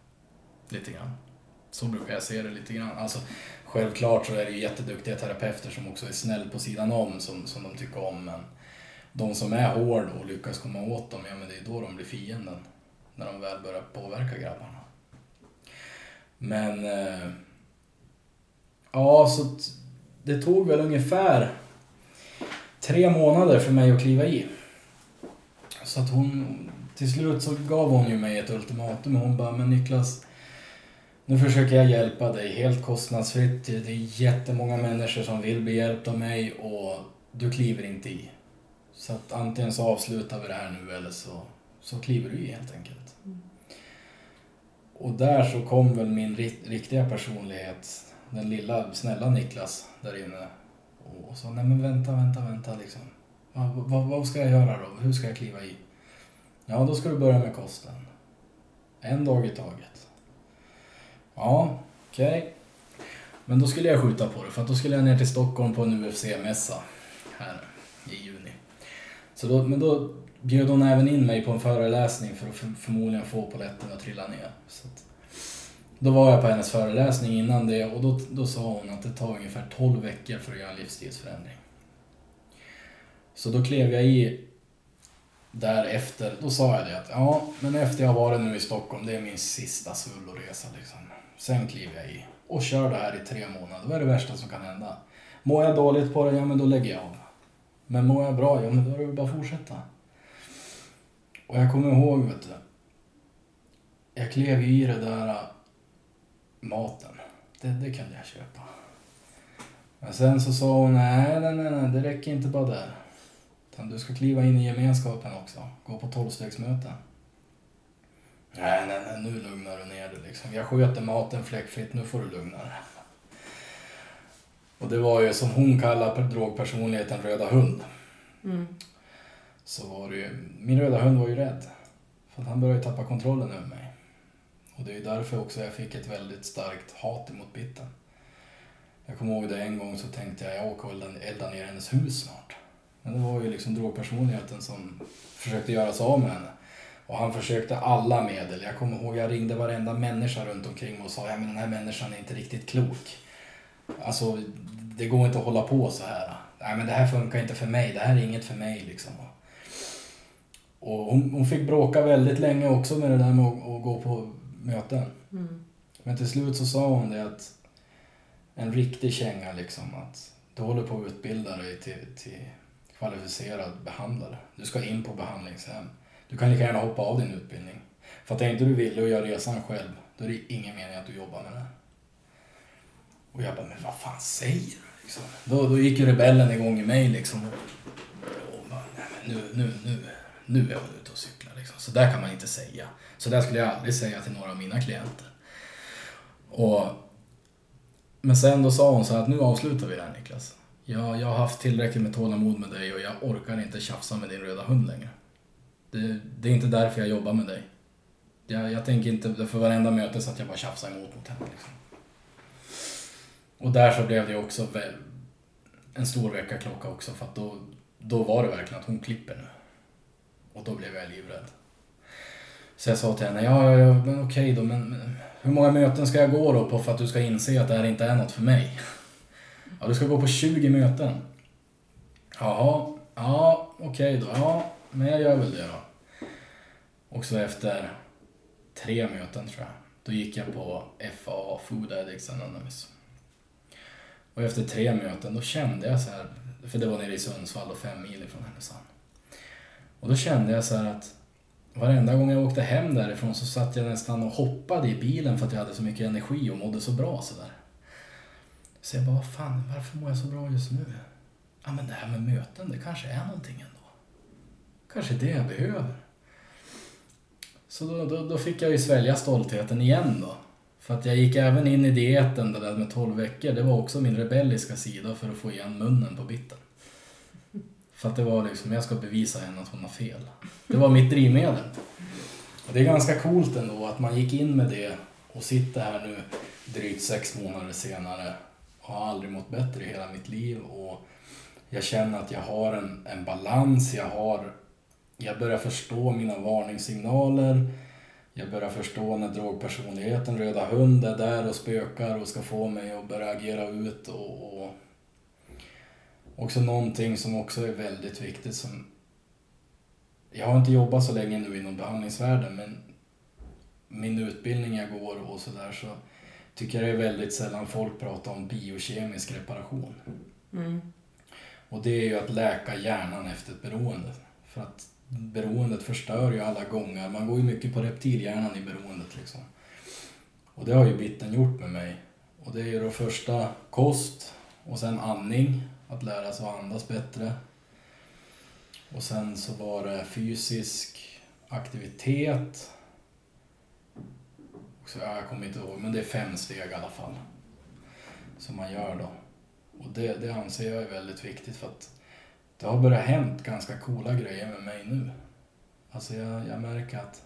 Lite grann. Så brukar jag se det lite grann. Alltså, självklart så är det ju jätteduktiga terapeuter som också är snäll på sidan om som, som de tycker om. Men de som är hård och lyckas komma åt dem, ja men det är då de blir fienden. När de väl börjar påverka grabbarna. Men... Eh, ja, så det tog väl ungefär tre månader för mig att kliva i. Så att hon, till slut så gav hon ju mig ett ultimatum. Hon bara, men Niklas, nu försöker jag hjälpa dig helt kostnadsfritt. Det är jättemånga människor som vill bli hjälpta av mig och du kliver inte i. Så att antingen så avslutar vi det här nu eller så, så kliver du i helt enkelt. Och där så kom väl min ri- riktiga personlighet, den lilla snälla Niklas där inne och, sa nej men vänta, vänta, vänta liksom. Vad, vad, vad ska jag göra då? Hur ska jag kliva i? Ja, då ska du börja med kosten. En dag i taget. Ja, okej. Men då skulle jag skjuta på det för att då skulle jag ner till Stockholm på en UFC-mässa här i juni. Så då, men då bjöd hon även in mig på en föreläsning för att för, förmodligen få polletten att trilla ner. Så att, då var jag på hennes föreläsning innan det och då, då sa hon att det tar ungefär 12 veckor för att göra en livsstilsförändring. Så då klev jag i därefter, då sa jag det att ja, men efter jag har varit nu i Stockholm, det är min sista svulloresa liksom. Sen kliver jag i och kör det här i tre månader. Vad är det värsta som kan hända? Mår jag dåligt på det, ja men då lägger jag av. Men mår jag bra, ja men då är det bara att fortsätta. Och jag kommer ihåg, vet du. Jag klev i det där maten. Det, det kunde jag köpa. Men sen så sa hon, nej, nej, nej, nej, det räcker inte bara där. Utan du ska kliva in i gemenskapen också. Gå på tolvstegsmöten. Nej, nej, nej, nu lugnar du ner dig liksom. Jag sköter maten fläckfritt, nu får du lugna dig. Och det var ju som hon kallar drogpersonligheten röda hund. Mm. Så var det ju, min röda hund var ju rädd. För att han började tappa kontrollen över mig. Och det är ju därför också jag fick ett väldigt starkt hat emot bitten. Jag kommer ihåg det en gång så tänkte jag, jag åker och eldar ner hennes hus snart. Men det var ju liksom drogpersonligheten som försökte göra sig av med henne. Och han försökte alla medel. Jag kommer ihåg, jag ringde varenda människa runt omkring mig och sa, ja men den här människan är inte riktigt klok. Alltså, det går inte att hålla på så här. Nej men det här funkar inte för mig, det här är inget för mig liksom. Och hon, hon fick bråka väldigt länge också med det där med att, att gå på möten. Mm. Men till slut så sa hon det att en riktig känga liksom att du håller på att utbilda dig till, till kvalificerad behandlare. Du ska in på behandlingshem. Du kan lika gärna hoppa av din utbildning. För att är inte du vill och gör resan själv, då är det ingen mening att du jobbar med det. Och jag bara, men vad fan säger du? Liksom. Då, då gick ju rebellen igång i mig liksom. Och bara, nej men nu, nu, nu, nu är hon ute och cyklar liksom. Så där kan man inte säga. Så där skulle jag aldrig säga till några av mina klienter. Och, men sen då sa hon så här att nu avslutar vi det här Niklas. Jag, jag har haft tillräckligt med tålamod med dig och jag orkar inte tjafsa med din röda hund längre. Det, det är inte därför jag jobbar med dig. Jag, jag tänker inte, för varenda möte så att jag bara tjafsar emot mot henne. Liksom. Och där så blev det också väl, en stor väckarklocka också för att då, då var det verkligen att hon klipper nu. Och då blev jag livrädd. Så jag sa till henne, ja, ja, ja men okej då, men, men hur många möten ska jag gå då på för att du ska inse att det här inte är något för mig? <laughs> Ja, du ska gå på 20 möten. Jaha, ja, okej då, ja, men jag gör väl det då. Och så efter tre möten tror jag, då gick jag på FAA, Food Addicts Anonymous. Och efter tre möten, då kände jag så här, för det var nere i Sundsvall och fem mil ifrån Härnösand. Och då kände jag så här att varenda gång jag åkte hem därifrån så satt jag nästan och hoppade i bilen för att jag hade så mycket energi och mådde så bra sådär. Så jag bara, vad fan, varför mår jag så bra just nu? Ja men det här med möten, det kanske är någonting ändå. Kanske det jag behöver. Så då, då, då fick jag ju svälja stoltheten igen då. För att jag gick även in i dieten det där med 12 veckor. Det var också min rebelliska sida för att få igen munnen på biten. För att det var liksom, jag ska bevisa henne att hon har fel. Det var mitt drivmedel. Och det är ganska coolt ändå att man gick in med det och sitter här nu drygt sex månader senare och har aldrig mått bättre i hela mitt liv och jag känner att jag har en, en balans, jag har jag börjar förstå mina varningssignaler. jag börjar förstå när drogpersonligheten, röda hund, är där och spökar och ska få mig att börja agera ut och, och också någonting som också är väldigt viktigt som jag har inte jobbat så länge nu inom behandlingsvärlden men min utbildning jag går och sådär så tycker jag det är väldigt sällan folk pratar om biokemisk reparation. Mm. Och det är ju att läka hjärnan efter ett beroende. För att beroendet förstör ju alla gånger. Man går ju mycket på reptilhjärnan i beroendet liksom. Och det har ju bitten gjort med mig. Och det är ju då första kost och sen andning. Att lära sig att andas bättre. Och sen så var det fysisk aktivitet. Så, jag kommer inte ihåg, men det är fem steg i alla fall. Som man gör då. Och det, det anser jag är väldigt viktigt för att det har börjat hänt ganska coola grejer med mig nu. Alltså jag, jag märker att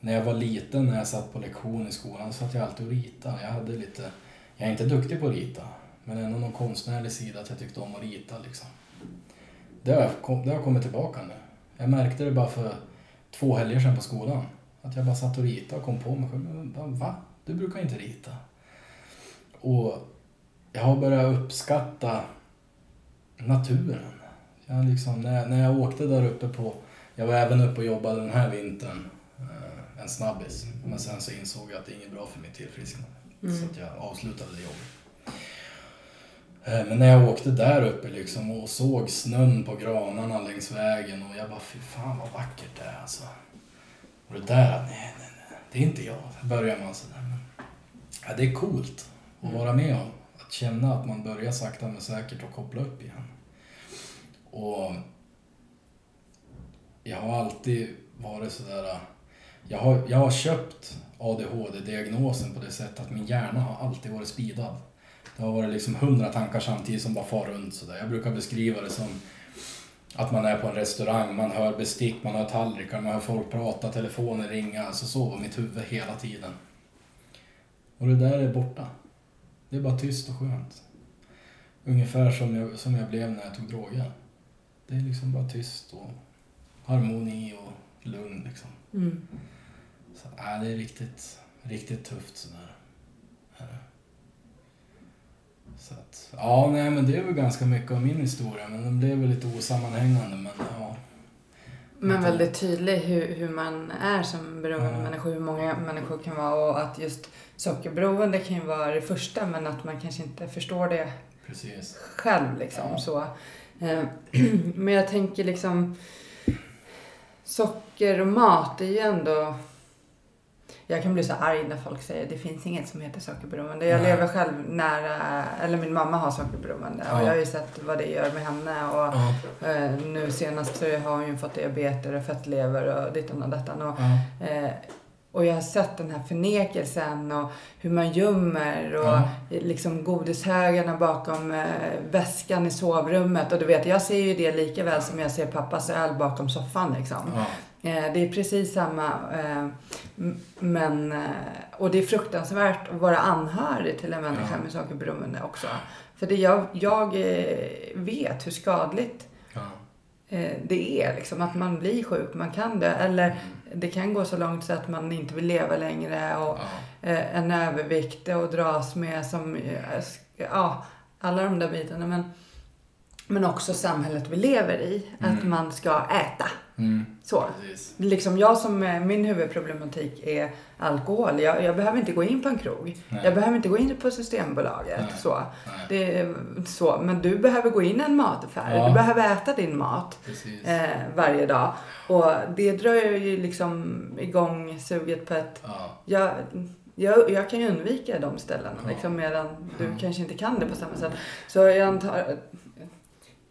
när jag var liten, när jag satt på lektion i skolan, så satt jag alltid och ritade. Jag hade lite, jag är inte duktig på att rita, men ändå någon konstnärlig sida att jag tyckte om att rita liksom. Det har, det har kommit tillbaka nu. Jag märkte det bara för två helger sedan på skolan. Att jag bara satt och ritade och kom på mig själv. Va? Du brukar inte rita. Och jag har börjat uppskatta naturen. Jag liksom, när, jag, när jag åkte där uppe på... Jag var även uppe och jobbade den här vintern. Eh, en snabbis. Men sen så insåg jag att det är inget bra för mitt tillfrisknande. Mm. Så att jag avslutade det jobbet. Eh, Men när jag åkte där uppe liksom och såg snön på granarna längs vägen och jag bara fy fan vad vackert det är alltså. Och det där, nej nej nej, det är inte jag. Börjar man sådär. Men, ja, det är coolt att vara med om. Att känna att man börjar sakta men säkert att koppla upp igen. Och jag har alltid varit sådär... Jag har, jag har köpt ADHD-diagnosen på det sättet att min hjärna har alltid varit speedad. Det har varit liksom hundra tankar samtidigt som bara far runt sådär. Jag brukar beskriva det som att man är på en restaurang, man hör bestick, man hör tallrikar, man hör folk prata, telefoner ringa. Alltså så var mitt huvud hela tiden. Och det där är borta. Det är bara tyst och skönt. Ungefär som jag, som jag blev när jag tog droger. Det är liksom bara tyst och harmoni och lugn liksom. Mm. Så, äh, det är riktigt, riktigt tufft sådär. Är det. Så att, ja, nej men det är väl ganska mycket av min historia, men den blev väl lite osammanhängande, men ja. Men väldigt tydlig hur, hur man är som beroende Ja. människa, hur många människor kan vara och att just sockerberoende kan ju vara det första men att man kanske inte förstår det Precis. själv liksom Ja. så. Eh, <clears throat> Men jag tänker liksom socker och mat är ju ändå jag kan bli så arg när folk säger det finns inget som heter sockerberoende. Jag Nej. lever själv nära, eller min mamma har sockerberoende och Ja. jag har ju sett vad det gör med henne och Ja, eh, nu senast så har hon ju fått diabetes och fettlever och dittan och dattan. Och, ja, eh, och jag har sett den här förnekelsen och hur man gömmer och Ja. liksom godishögarna bakom eh, väskan i sovrummet. Och du vet, jag ser ju det lika väl som jag ser pappas öl bakom soffan liksom. ja, det är precis samma. Eh, men, eh, och det är fruktansvärt att vara anhörig till en människa Ja. med sockerberoende också. För det jag, jag eh, vet hur skadligt ja. eh, det är. Liksom, att man blir sjuk, man kan dö. Eller Mm. det kan gå så långt så att man inte vill leva längre. Och ja. eh, en övervikt att dras med som, eh, ja, alla de där bitarna. Men, men också samhället vi lever i. Att Mm. man ska äta. Mm, Så. precis. Liksom jag som, eh, min huvudproblematik är alkohol. Jag, jag behöver inte gå in på en krog. Nej. Jag behöver inte gå in på Systembolaget. Nej. Så. Nej, Det är så. Men du behöver gå in i en mataffär. Ja. Du behöver äta din mat eh, varje dag. Och det drar ju liksom igång suget på att Ja, jag, jag, jag kan ju undvika de ställena Ja. liksom, medan du Ja. kanske inte kan det på samma sätt. Så jag antar,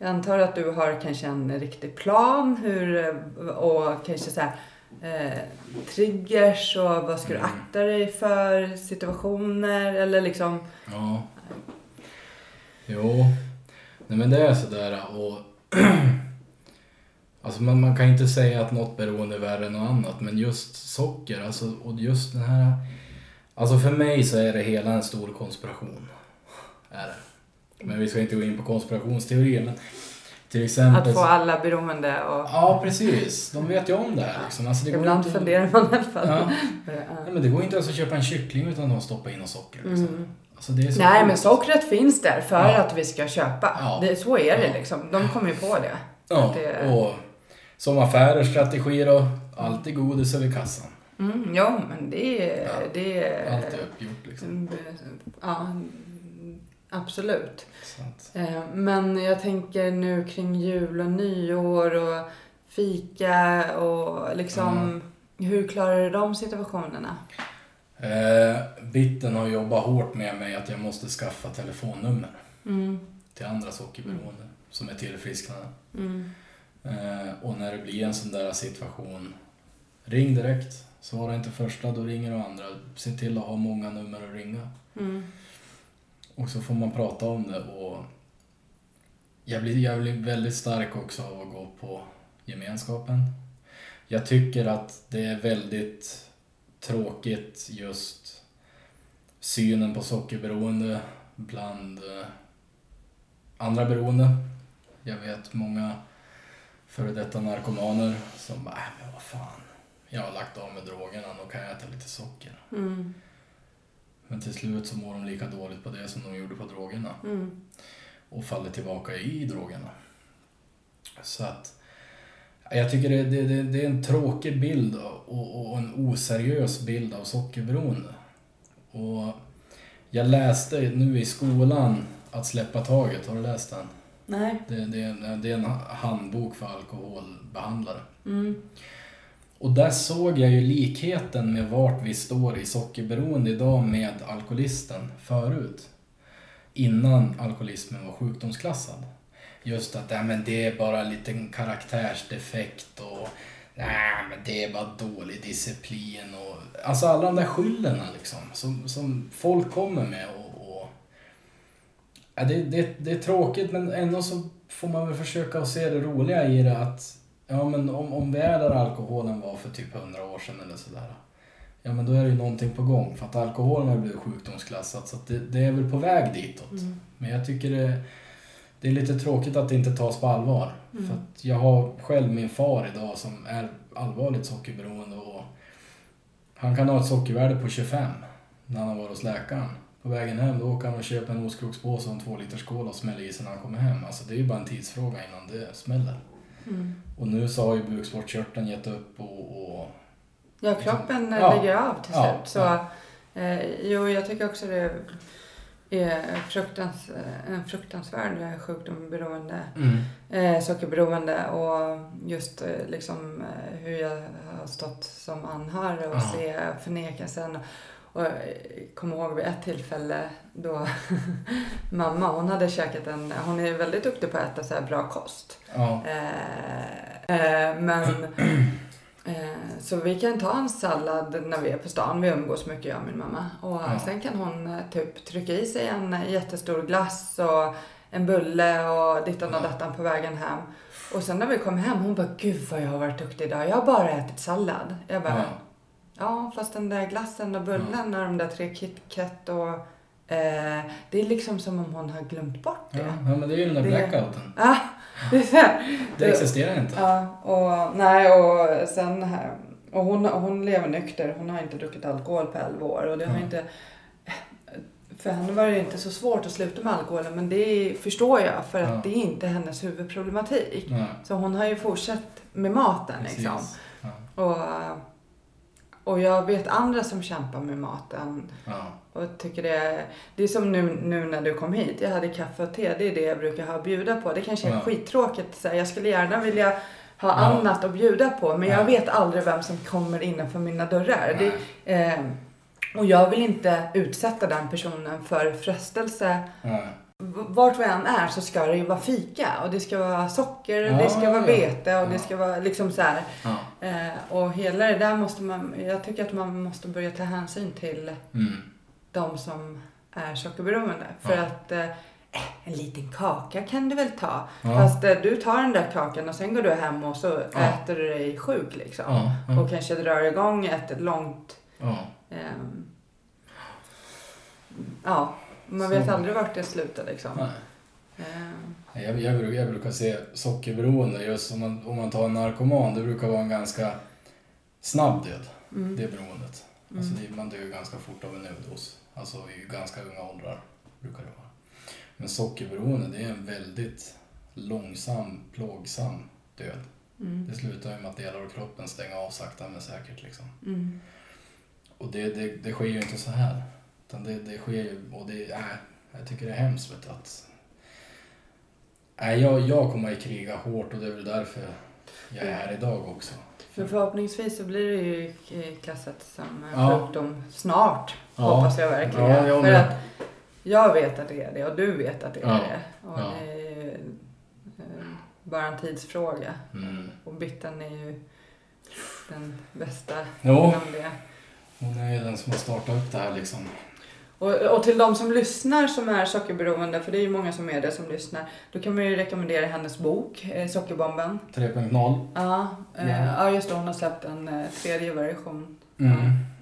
jag antar att du har kanske en riktig plan hur, och kanske så här, eh, triggers och vad ska du Mm. akta dig för situationer eller liksom ja. Jo. Nej men det är sådär och... <clears throat> Alltså man, man kan inte säga att något beroende är värre än något annat men just socker, alltså och just den här... Alltså för mig så är det hela en stor konspiration. Är det. Men vi ska inte gå in på konspirationsteorier men Till exempel... Att få alla beroende och Ja, precis. De vet ju om det här liksom. Alltså, det går ibland inte... funderar man i alla fall. Ja. <laughs> Ja. Nej, men det går inte ens att köpa en kyckling utan att stoppa in och socker. Liksom. Mm. Alltså, det är så Nej, sjukt. men sockret finns där för Ja. att vi ska köpa. Ja. Det, så är det Ja. liksom. De kommer ju på det. Ja, det- och som affärers strategi då. Alltid godis över kassan. Mm, jo, men det är... Ja. Det är Allt är uppgjort liksom. Ja, absolut. Eh, Men jag tänker nu kring jul och nyår och fika och liksom hur klarar du de situationerna? eh, Bitten har jobbat hårt med mig att jag måste skaffa telefonnummer Mm, till andra sockerberoende som är tillfrisknade. mm, Eh, och när det blir en sån där situation, ring direkt. Svara inte första, då ringer du andra. Se till att ha många nummer att ringa. mm, och så får man prata om det och jag blir, jag blir väldigt stark också av att gå på gemenskapen. Jag tycker att det är väldigt tråkigt just synen på sockerberoende bland eh, andra beroende. Jag vet många före detta narkomaner som bara, "Äh, men vad fan, jag har lagt av med drogerna, då kan jag äta lite socker. mm, men till slut så mår de lika dåligt på det som de gjorde på drogerna mm, och faller tillbaka i drogerna. Så att jag tycker det, det, det, är en tråkig bild och, och en oseriös bild av sockerberoende. Och jag läste nu i skolan Att släppa taget, har du läst den? Nej. Det, det, är en- det är en handbok för alkoholbehandlare. Mm. Och där såg jag ju likheten med vart vi står i sockerberoende idag med alkoholisten förut. Innan alkoholismen var sjukdomsklassad. Just att äh, men det är bara en liten karaktärsdefekt och nej men det är bara dålig disciplin och alltså alla de där skyllena liksom som, som folk kommer med och, och ja, det, det, det är tråkigt men ändå så får man väl försöka att se det roliga i det att Ja men om, om vi är där alkoholen var för typ 100 år sedan eller sådär. Ja men då är det ju någonting på gång för att alkoholen har blivit sjukdomsklassat så det, det är väl på väg ditåt. Mm. Men jag tycker det, det är lite tråkigt att det inte tas på allvar. Mm. För att jag har själv min far idag som är allvarligt sockerberoende och han kan ha ett sockervärde på 25 när han har varit hos läkaren. På vägen hem då åker han och köper en ostkrokspåse och en två liters cola och smäller i sig när han kommer hem. Alltså det är ju bara en tidsfråga innan det smäller. Mm. Och nu så har ju bukspottkörteln gett upp och, och Ja, kroppen eh, Ja. lägger av till Ja, slut. Så, ja. eh, jo, jag tycker också det är fruktans, en fruktansvärd sjukdom beroende, eh, sockerberoende och just eh, liksom eh, hur jag har stått som anhörig och Ja. se förnekelsen. Och jag kommer ihåg vid ett tillfälle då <laughs> mamma, hon hade käkat en, hon är väldigt duktig på att äta så bra kost. Ja, Eh, eh, men <clears throat> eh, så vi kan ta en sallad när vi är på stan. Vi umgås mycket jag och min mamma. Och Ja. sen kan hon eh, typ trycka i sig en eh, jättestor glass och en bulle och dittan och dattan på vägen hem. Och sen när vi kom hem, hon bara Gud vad jag har varit duktig idag. Jag har bara ätit sallad. Jag bara, ja, ja fast den där glassen och bullen och de där tre KitKat och eh, det är liksom som om hon har glömt bort det. ja, men det är ju den där Det- blackouten. Ja, <laughs> det är så här. Det existerar inte. Ja, och nej och sen här. Och hon, hon lever nykter. Hon har inte druckit alkohol på 11 år. Och det har inte... För henne var det inte så svårt att sluta med alkoholen. Men det förstår jag. För att Ja. det är inte hennes huvudproblematik. Nej, Så hon har ju fortsatt med maten liksom. Ja, Och, och jag vet andra som kämpar med maten. ja, Och tycker det är, det är som nu, nu när du kom hit. Jag hade kaffe och te. Det är det jag brukar ha att bjuda på. Det kanske är Ja. skittråkigt. Så här, jag skulle gärna vilja ha Ja. annat att bjuda på. Men Ja. jag vet aldrig vem som kommer innanför mina dörrar. Det, eh, och jag vill inte utsätta den personen för frestelse. Vart vi än är så ska det ju vara fika. Och det ska vara socker, Ja, det ska vara ja. vete och det Ja. ska vara liksom så här. Ja. Eh, och hela det där måste man, jag tycker att man måste börja ta hänsyn till Mm. de som är sockerberoende. För att eh, en liten kaka kan du väl ta. Fast eh, du tar den där kakan och sen går du hem och så äter du dig sjuk liksom. Och kanske drar igång ett långt... ja. Man Så. vet aldrig vart det slutar liksom. Nej. Eh, Jag, jag, brukar, jag brukar se sockerberoende, just om man, om man tar en narkoman, det brukar vara en ganska snabb död. mm. Det beroendet. Alltså Mm. det, man dör ganska fort av en överdos. Alltså i ganska unga åldrar brukar det vara. Men sockerberoende, det är en väldigt långsam, plågsam död. Mm. Det slutar ju med att delar av kroppen stänger av sakta men säkert liksom. Mm. Och det, det, det sker ju inte så här. Utan det, det sker ju, och det, äh, jag tycker det är hemskt vet du, att... Äh, jag, jag kommer att kriga hårt och det är väl därför jag är här idag också. För förhoppningsvis så blir det ju eh, klassat som Ja. sjukdom snart. Ja. Hoppas jag verkligen. Ja, jag För att jag vet att det är det och du vet att det är Ja. det. Och det är ju eh, bara en tidsfråga. Mm. Och Bitten är ju den bästa Jo. inom det. Hon är ju den som har startat upp det här liksom. Och, och till de som lyssnar som är sockerberoende, för det är ju många som är det som lyssnar, då kan man ju rekommendera hennes bok, eh, Sockerbomben. 3.0. Ja, eh, Ja. ja just det, hon har släppt en eh, tredje version, Mm.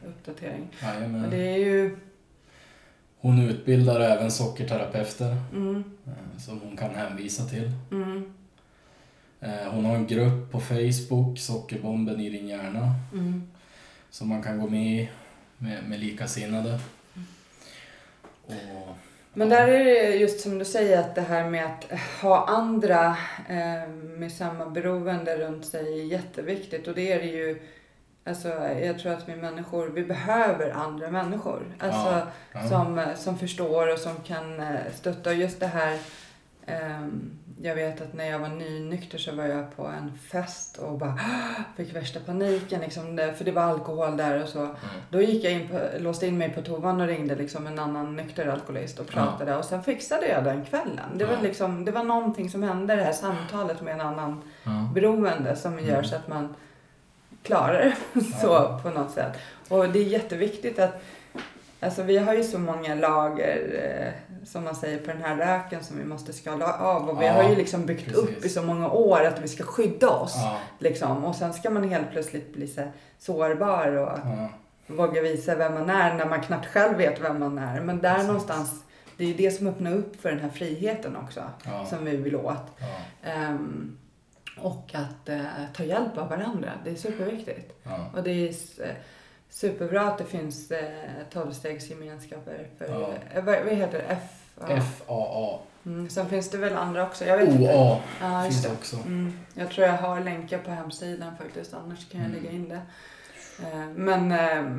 uppdatering. Jajamän. Och det är ju... Hon utbildar även sockerterapeuter Mm, eh, som hon kan hänvisa till. mm, Hon har en grupp på Facebook, Sockerbomben i din hjärna, mm, som man kan gå med i med, med likasinnade. Och, Men där är det just som du säger att det här med att ha andra eh, med samma beroende runt sig är jätteviktigt. Och det är det ju, alltså jag tror att vi människor, vi behöver andra människor. Alltså ja. som, som förstår och som kan eh, stötta. Just det här, ehm, jag vet att när jag var nynykter så var jag på en fest och bara fick värsta paniken liksom, för det var alkohol där och så. Mm. Då gick jag in på, låste in mig på toan och ringde liksom en annan nykter alkoholist och pratade och sen fixade jag den kvällen. Det var, liksom, det var någonting som hände, det här samtalet med en annan Ja. beroende som gör Mm. så att man klarar det <laughs> så på något sätt. Och det är jätteviktigt att Alltså vi har ju så många lager, eh, som man säger, på den här röken som vi måste skala av. Och vi Ja, har ju liksom byggt precis. upp i så många år att vi ska skydda oss. Ja, Liksom. Och sen ska man helt plötsligt bli så sårbar och ja, våga visa vem man är när man knappt själv vet vem man är. Men där Precis. någonstans, det är ju det som öppnar upp för den här friheten också. Som vi vill åt. Ehm, och att eh, ta hjälp av varandra. Det är superviktigt. Och det är superbra att det finns eh, tolvstegsgemenskaper. För, Ja. eh, vad, vad heter det? F? Ja. FAA. Mm, sen finns det väl andra också. Jag vet inte. OA Ja, finns det också. Mm, jag tror jag har länkar på hemsidan faktiskt. Annars kan jag Mm. lägga in det. Eh, men,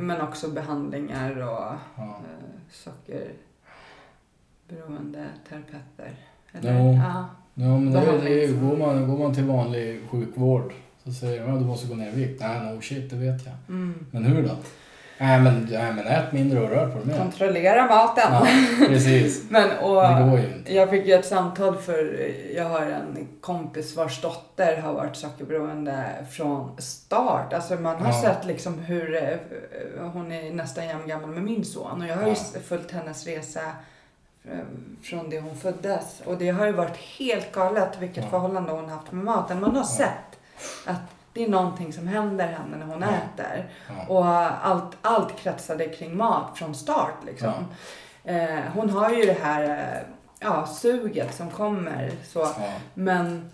men också behandlingar och Ja. sockerberoende terapeuter. Eller? Ja. Ja, men det det går, man, går man till vanlig sjukvård så säger de att du måste gå ner i vikt. Nej, no shit, det vet jag. Mm. Men hur då? Nej, men, nej, men ät mindre och rör på dig mer. Kontrollera maten. Ja, precis. <laughs> Men, och, Det går ju inte. Jag fick ju ett samtal för jag har en kompis vars dotter har varit sockerberoende från start. Alltså man har Ja. sett liksom hur eh, hon är nästan jämngammal med min son och jag har ju Ja. följt hennes resa eh, från det hon föddes och det har ju varit helt galet vilket Ja. förhållande hon haft med maten. Man har Ja. sett att det är någonting som händer henne när hon Ja. äter. Ja. Och allt, allt kretsade kring mat från start liksom. Eh, hon har ju det här eh, ja, suget som kommer. Så. Ja. Men,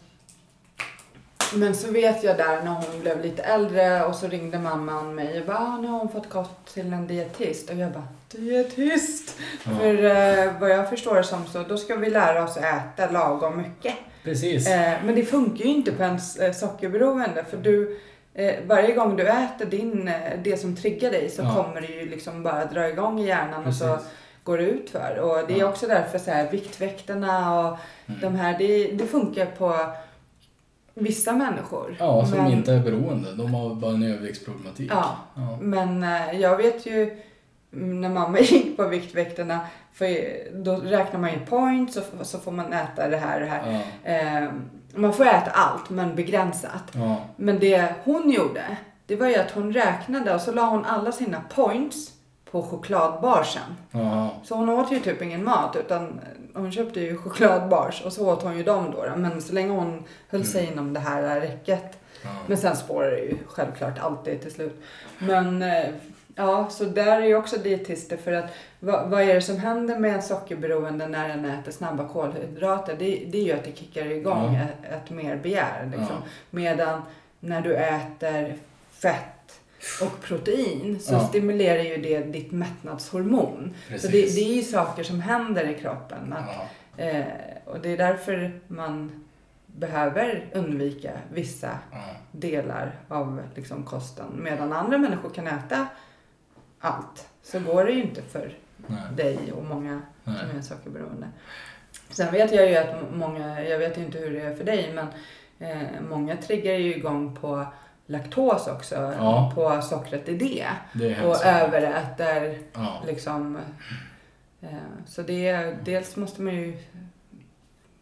men så vet jag där när hon blev lite äldre och så ringde mamman mig och bara, ah, nu har hon fått gått till en dietist. Och jag bara, dietist? Ja. För eh, vad jag förstår det som så, då ska vi lära oss att äta lagom mycket. Precis. Eh, men det funkar ju inte på ens eh, sockerberoende för du eh, varje gång du äter din, eh, det som triggar dig så Ja. kommer det ju liksom bara dra igång i hjärnan och så Precis. går det ut för. Och det är också därför så här, Viktväktarna och Mm. de här, det, det funkar på vissa människor. Ja, som men, inte är beroende. De har bara en överviktsproblematik. Ja, Ja. men eh, jag vet ju mm, när mamma <laughs> gick på Viktväktarna, för då räknar man ju points och så får man äta det här och det här. Ja. Eh, man får äta allt men begränsat. Ja. Men det hon gjorde, det var ju att hon räknade och så la hon alla sina points på chokladbarsen. Ja. Så hon åt ju typ ingen mat utan hon köpte ju chokladbars och så åt hon ju dem då. Men så länge hon höll sig inom det här räcket. Ja. Men sen spårar det ju självklart alltid till slut. Men eh, Ja, så där är ju också dietister för att vad, vad är det som händer med en sockerberoende när den äter snabba kolhydrater? Det, det är ju att det kickar igång Ja. ett, ett mer begär. Liksom. Medan när du äter fett och protein så Ja. stimulerar ju det ditt mättnadshormon. Så Precis. det, det är ju saker som händer i kroppen. Att, Ja, eh, och det är därför man behöver undvika vissa ja, delar av liksom, kosten. Medan andra människor kan äta allt. Så går det ju inte för nej, dig och många som nej. är sockerberoende. Sen vet jag ju att många, jag vet ju inte hur det är för dig, men eh, många triggar ju igång på laktos också. Ja. På sockret i det. Det är Och överäter Ja, liksom. Eh, så det, dels måste man ju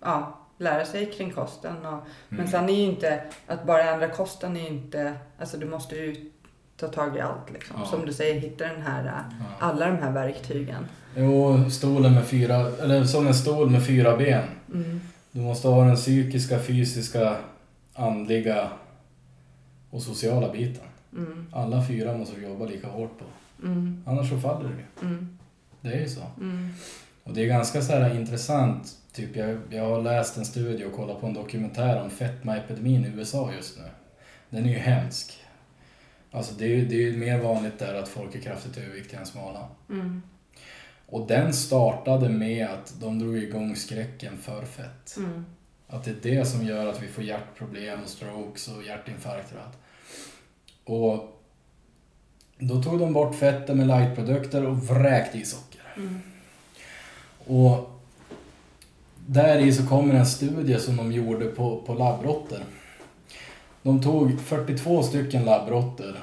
ja, lära sig kring kosten. Och, Men mm. sen är ju inte, att bara ändra kosten är ju inte, alltså du måste ju ta tag i allt liksom. Ja. Som du säger, hitta den här, äh, ja. alla de här verktygen. Jo, stolen med fyra, eller som en stol med fyra ben. Mm. Du måste ha den psykiska, fysiska, andliga och sociala biten. Mm. Alla fyra måste du jobba lika hårt på. Mm. Annars så faller du. Mm. Det är ju så. Mm. Och det är ganska så här intressant. Typ jag, jag har läst en studie och kollat på en dokumentär om fetmaepidemin i USA just nu. Den är ju hemsk. Alltså det är ju det är ju mer vanligt där att folk är kraftigt överviktiga än smala. Mm. Och den startade med att de drog igång skräcken för fett. Mm. Att det är det som gör att vi får hjärtproblem och strokes och hjärtinfarkter och allt. Och då tog de bort fetten med lightprodukter och vräkte i socker. Mm. Och där i så kommer en studie som de gjorde på, på labbråttor. De tog 42 stycken labbråttor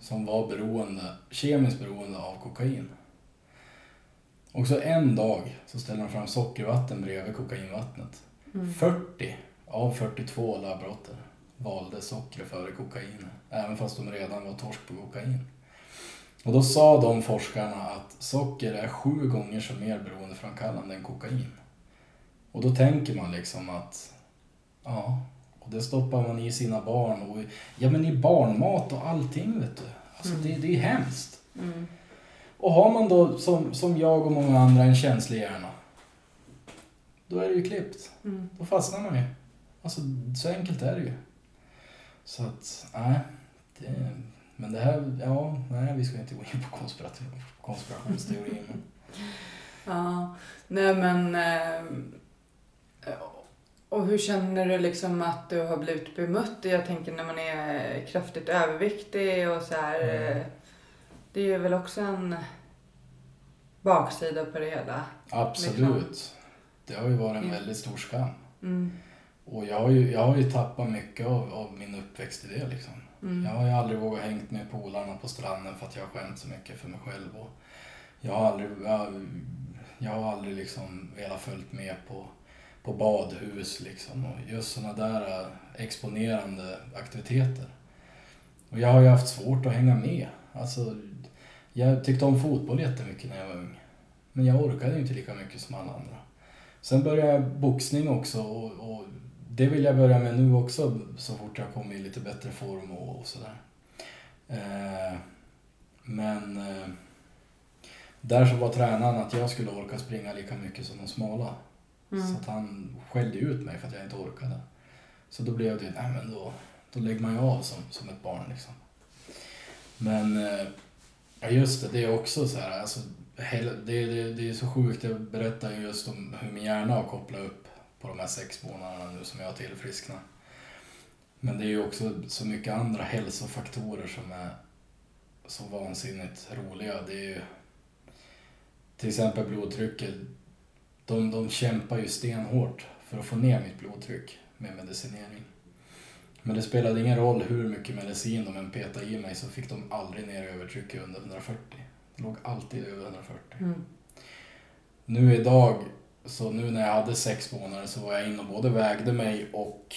som var beroende, kemiskt beroende av kokain. Och så en dag så ställde de fram sockervatten bredvid kokainvattnet. Mm. 40 av 42 labbråttor valde socker före kokain. Även fast de redan var torsk på kokain. Och då sa de forskarna att socker är sju gånger så mer beroendeframkallande än kokain. Och då tänker man liksom att, ja, och det stoppar man i sina barn. Och, ja men i barnmat och allting vet du. Alltså det, det är hemskt. Mm. Och har man då som, som jag och många andra en känslig hjärna. Då är det ju klippt. Mm. Då fastnar man ju. Alltså så enkelt är det ju. Så att, nej. Det, men det här, ja, nej vi ska inte gå in på konspiration, konspirationsteorier. Men, <laughs> Ja, nej men... Eh, och hur känner du liksom att du har blivit bemött? Jag tänker när man är kraftigt överviktig och så här. Mm. eh, Det är väl också en baksida på det hela. absolut. Det har ju varit en Mm. väldigt stor skam. Mm. Och jag har ju, jag har ju tappat mycket av, av min uppväxt i det liksom. Mm. Jag har ju aldrig vågat hängt med polarna på stranden för att jag har skämt så mycket för mig själv. Och jag har aldrig, jag, jag har aldrig liksom velat följt med på, på badhus liksom. Och just sådana där äh, exponerande aktiviteter. Och jag har ju haft svårt att hänga med. Alltså, jag tyckte om fotboll jättemycket när jag var ung. Men jag orkade ju inte lika mycket som alla andra. Sen började jag boxning också och, och det vill jag börja med nu också så fort jag kommer i lite bättre form och, och sådär. Eh, men eh, där så var tränaren att jag skulle orka springa lika mycket som de smala. Mm. Så att han skällde ut mig för att jag inte orkade. Så då blev det, nej men då, då lägger man ju av som, som ett barn liksom. Men, eh, ja just det, det är också så här, alltså, det, det, det är så sjukt, jag berättar ju just om hur min hjärna har kopplat upp på de här sex månaderna nu som jag har tillfrisknat. Men det är ju också så mycket andra hälsofaktorer som är så vansinnigt roliga. Det är ju till exempel blodtrycket. De, de kämpar ju stenhårt för att få ner mitt blodtryck med medicinering. Men det spelade ingen roll hur mycket medicin de än petade i mig så fick de aldrig ner övertrycket under 140. Det låg alltid över 140. Mm. Nu idag, så nu när jag hade sex månader så var jag inne och både vägde mig och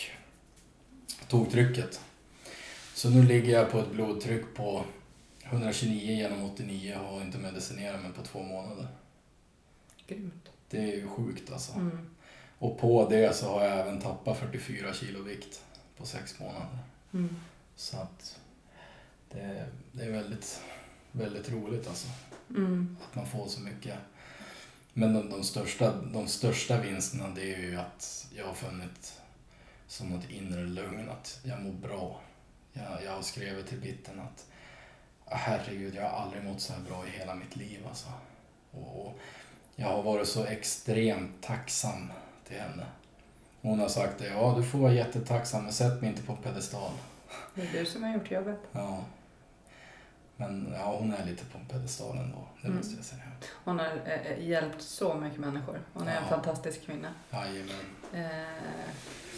tog trycket. Så nu ligger jag på ett blodtryck på 129 genom 89 och har inte medicinerat mig på två månader. Grymt. Det är ju sjukt alltså. Mm. Och på det så har jag även tappat 44 kilo vikt på sex månader. Mm. Så att det, det är väldigt, väldigt roligt alltså. Mm. Att man får så mycket. Men de, de, största, de största vinsterna det är ju att jag har funnit som något inre lugn att jag mår bra. Jag, jag har skrivit till bitten att "Ah, herregud, jag har aldrig mått så här bra i hela mitt liv alltså. Och, och jag har varit så extremt tacksam till henne. Hon har sagt det, ja du får vara jättetacksam men sätt mig inte på pedestal. Det är du som har gjort jobbet. Ja. Men ja, hon är lite på en pedestal ändå, det Mm. måste jag säga. Hon har eh, hjälpt så mycket människor. Hon är en Ja. fantastisk kvinna. Jajamän. Eh,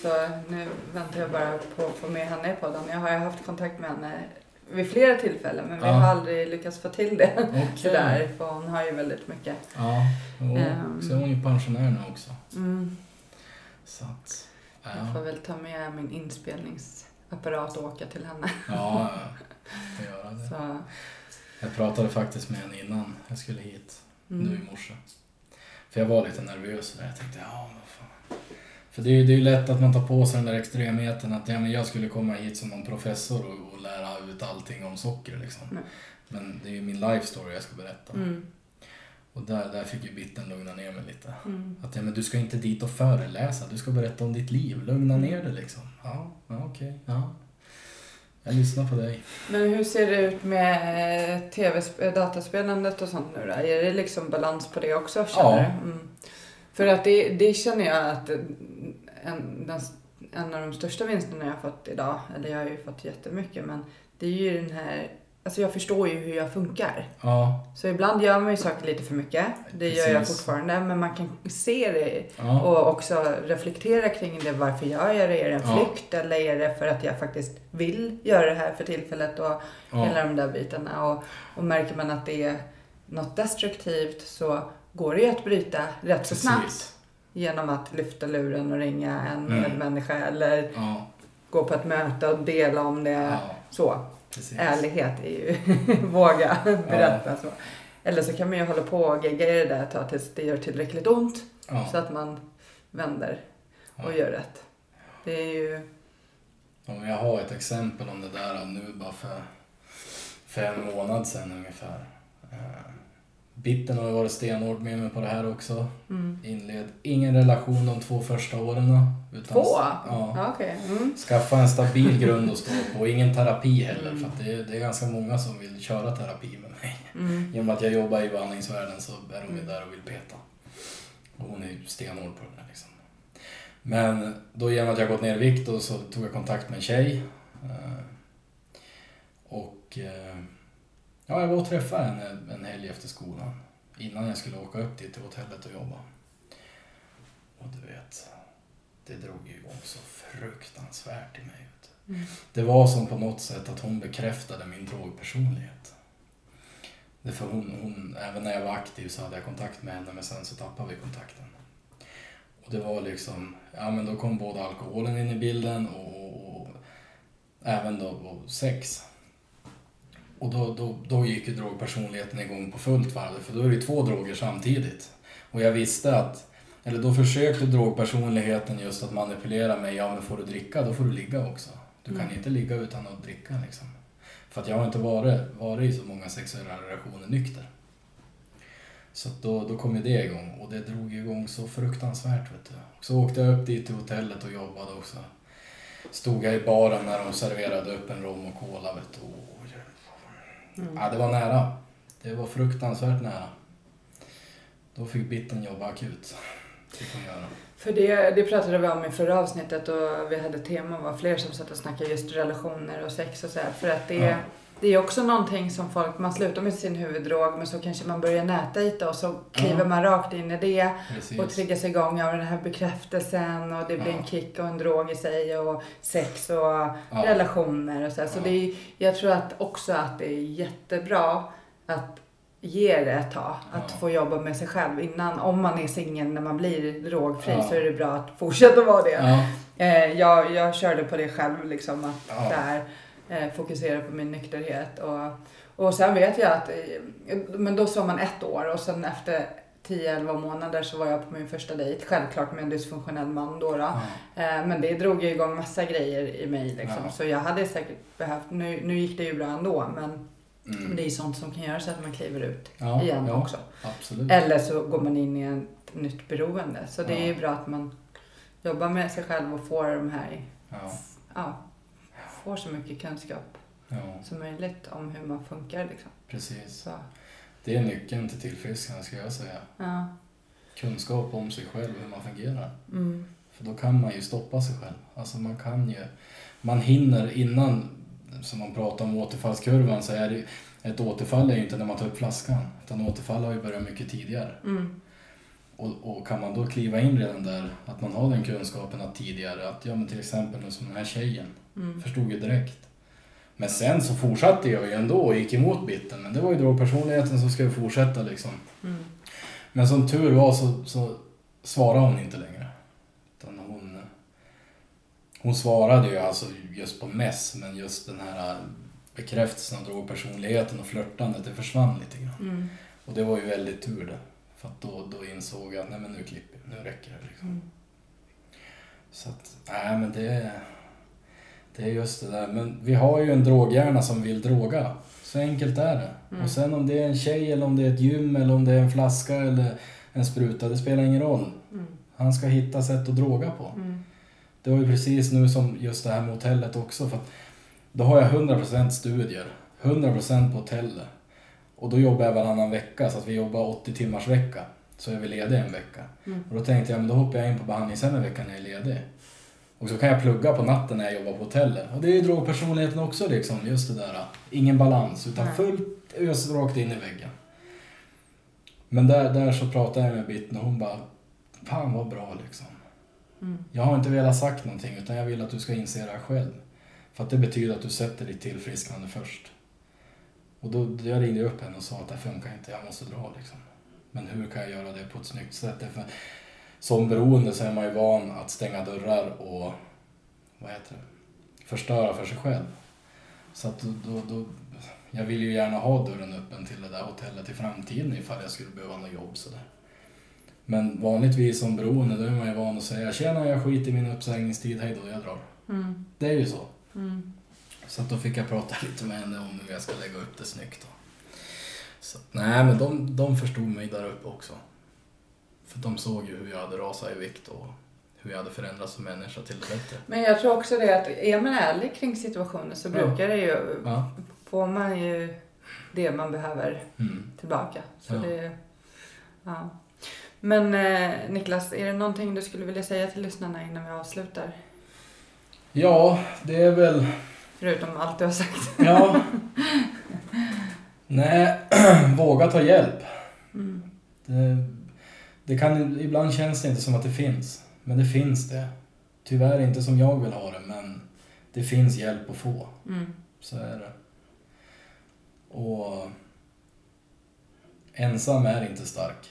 så nu väntar jag bara på att få med henne i podden. Jag har ju haft kontakt med henne vid flera tillfällen men vi Ja. har aldrig lyckats få till det. Okej. Sådär, för hon har ju väldigt mycket. Ja, och Ehm. så är hon ju pensionär nu också. Mm. Så att, Jag ja. får väl ta med min inspelningsapparat och åka till henne. Ja, jag får göra det. Så, Jag pratade faktiskt med henne innan jag skulle hit, nu mm. i morse. För jag var lite nervös där. Jag tänkte, ja men fan. För det är ju det är ju lätt att man tar på sig den där extremheten att ja, men jag skulle komma hit som någon professor och, och lära ut allting om socker liksom. Nej. Men det är ju min life story jag ska berätta. Mm. Och där, där fick ju bitten lugna ner mig lite. Mm. Att ja, men du ska inte dit och föreläsa, du ska berätta om ditt liv. Lugna ner dig liksom. Ja, ja okej. Ja. Jag lyssnar på dig. Men hur ser det ut med tv eh, dataspelandet och sånt nu då? Är det liksom balans på det också? Känner Ja. Mm. För att det, det känner jag att en, den, en av de största vinsterna jag har fått idag, eller jag har ju fått jättemycket, men det är ju den här, alltså jag förstår ju hur jag funkar. Ja, Så ibland gör man ju saker lite för mycket. Det gör jag Precis. fortfarande, men man kan se det ja, och också reflektera kring det. Varför gör jag det? Är det en Ja. flykt eller är det för att jag faktiskt vill göra det här för tillfället? Och hela ja, de där bitarna. Och, och märker man att det är något destruktivt så går det ju att bryta rätt så snabbt. precis. Genom att lyfta luren och ringa en Mm. medmänniska eller gå på ett möte och dela om det. Så. Precis. Ärlighet är ju <laughs> våga berätta så. Eller så kan man ju hålla på och gegga i det där ett tag tills det gör tillräckligt ont. Ja, Så att man vänder och ja. gör rätt. Det är ju... Om jag har ett exempel om det där nu bara för, för en månad sedan ungefär. Bitten har ju varit stenhård med mig på det här också. Mm. Inled ingen relation de två första åren. Utan, Två? Ja. Okej. Mm. Skaffa en stabil grund att stå på. <laughs> Ingen terapi heller. Mm. För att det, är, det är ganska många som vill köra terapi med mig. Mm. Genom att jag jobbar i behandlingsvärlden så är de ju där och vill peta. Och hon är ju stenhård på det där liksom. Men då genom att jag gått ner i vikt och så tog jag kontakt med en tjej. Eh, Och eh, ja, jag var och träffade henne en helg efter skolan. Innan jag skulle åka upp dit till hotellet och jobba. Och du vet, det drog ju igång så fruktansvärt i mig. Mm. Det var som på något sätt att hon bekräftade min drogpersonlighet. Därför hon, hon, även när jag var aktiv så hade jag kontakt med henne men sen så tappade vi kontakten. Och det var liksom, ja men då kom både alkoholen in i bilden och, och, och även då och sex. Och då, då, då gick ju drogpersonligheten igång på fullt varv för då är det två droger samtidigt. Och jag visste att, eller då försökte drogpersonligheten just att manipulera mig, ja men får du dricka då får du ligga också. Du kan Mm. inte ligga utan att dricka liksom. För att jag har inte varit, varit i så många sexuella relationer nykter. Så då, då kom ju det igång och det drog igång så fruktansvärt vet du. Så åkte jag upp dit till hotellet och jobbade också. Stod jag i baren när de serverade upp en rom och cola vet du. Mm. Ja, det var nära. Det var fruktansvärt nära. Då fick bitten jobba akut. För det, det pratade vi om i förra avsnittet och vi hade tema var fler som satt och snackade just relationer och sex och så här. För att det, Ja. Det är också någonting som folk, man slutar med sin huvuddrog men så kanske man börjar nätdejta och så kliver Ja. man rakt in i det Precis. och triggas igång av den här bekräftelsen och det blir Ja. en kick och en drog i sig och sex och Ja. relationer och så. Så Ja. det är, jag tror att också att det är jättebra att ge det ett tag. Att få jobba med sig själv innan. Om man är singel när man blir drogfri så är det bra att fortsätta vara det. Eh, jag, jag körde på det själv liksom att Ja. där, fokusera på min nykterhet. Och, och sen vet jag att, eh, men då sa man ett år och sen efter 10-11 månader så var jag på min första dejt. Självklart med en dysfunktionell man då. då. ja. Eh, Men det drog ju igång massa grejer i mig liksom. Ja. Så jag hade säkert behövt, nu, nu gick det ju bra ändå men Mm. det är sånt som kan göra så att man kliver ut Ja, igen ja. också. Absolut. Eller så går man in i ett nytt beroende. Så det är ju Ja. bra att man jobbar med sig själv och får de här, Ja, ja, får så mycket kunskap ja, som möjligt om hur man funkar liksom. precis. Så, Det är nyckeln till tillfrisknande skulle jag säga. ja. Kunskap om sig själv, hur man fungerar. Mm. För då kan man ju stoppa sig själv. Alltså man kan ju, man hinner innan, som man pratar om återfallskurvan, så är det ett återfall är ju inte när man tar upp flaskan. Utan återfall har ju börjat mycket tidigare. Mm. Och, och kan man då kliva in redan där, att man har den kunskapen att tidigare, att ja men till exempel nu som den här tjejen, Mm. förstod ju direkt. Men sen så fortsatte jag ju ändå och gick emot biten, men det var ju drogpersonligheten som skulle fortsätta liksom. Mm. Men som tur var så, så svarade hon inte längre. Utan hon, hon svarade ju alltså just på mess, men just den här bekräftelsen av drogpersonligheten och flörtandet, det försvann lite grann. Mm. Och det var ju väldigt tur det. För att då, då insåg jag att nej men nu klipper jag, nu räcker det liksom. Mm. Så att, nej men det det är just det där. Men vi har ju en droghjärna som vill droga. Så enkelt är det. Mm. Och sen om det är en tjej eller om det är ett gym eller om det är en flaska eller en spruta, det spelar ingen roll. Mm. Han ska hitta sätt att droga på. Mm. Det var ju precis nu som just det här med hotellet också. För att då har jag 100% studier, 100% på hotellet. Och då jobbar jag varannan vecka, så att vi jobbar 80 timmars vecka. Så är vi lediga en vecka. Mm. Och då tänkte jag, men då hoppar jag in på behandlingshem en vecka när jag är ledig. Och så kan jag plugga på natten när jag jobbar på hotellet. Och det är ju drogpersonligheten också liksom, just det där. Ingen balans, utan Nej. fullt ös rakt in i väggen. Men där, där så pratade jag med Bitten och hon bara, fan vad bra liksom. Mm. Jag har inte velat sagt någonting utan jag vill att du ska inse det här själv. För att det betyder att du sätter ditt tillfrisknande först. Och då, jag ringde upp henne och sa att det här funkar inte, jag måste dra liksom. Men hur kan jag göra det på ett snyggt sätt? För som beroende så är man ju van att stänga dörrar och vad heter det? förstöra för sig själv. Så att då, då, jag vill ju gärna ha dörren öppen till det där hotellet i framtiden ifall jag skulle behöva något jobb sådär. Men vanligtvis som beroende då är man ju van att säga tjena jag skiter i min uppsägningstid, hej då, jag drar. Mm. Det är ju så. Mm. Så att då fick jag prata <laughs> lite med henne om hur jag ska lägga upp det snyggt. Då. Så, nej, men de, de förstod mig där uppe också. För de såg ju hur jag hade rasat i vikt och hur jag hade förändrats som människa till det bättre. Men jag tror också det att är man ärlig kring situationen så Ja. brukar det ju, Ja. får man ju det man behöver Mm. tillbaka. Så Ja. det, ja. Men eh, Niklas, är det någonting du skulle vilja säga till lyssnarna innan vi avslutar? ja, det är väl... Förutom allt du har sagt. <laughs> Ja. nej, <clears throat> våga ta hjälp. Mm. Det, det kan, ibland känns det inte som att det finns. Men det finns det. Tyvärr inte som jag vill ha det, men det finns hjälp att få. Mm. Så är det. Och ensam är inte stark.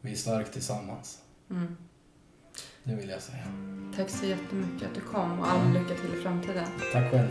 Vi är stark tillsammans. Mm. Det vill jag säga. Tack så jättemycket att du kom och all lycka till i framtiden. Tack själv.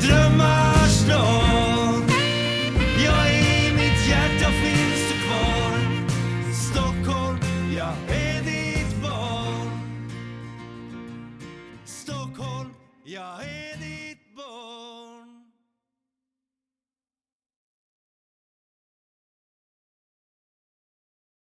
Finns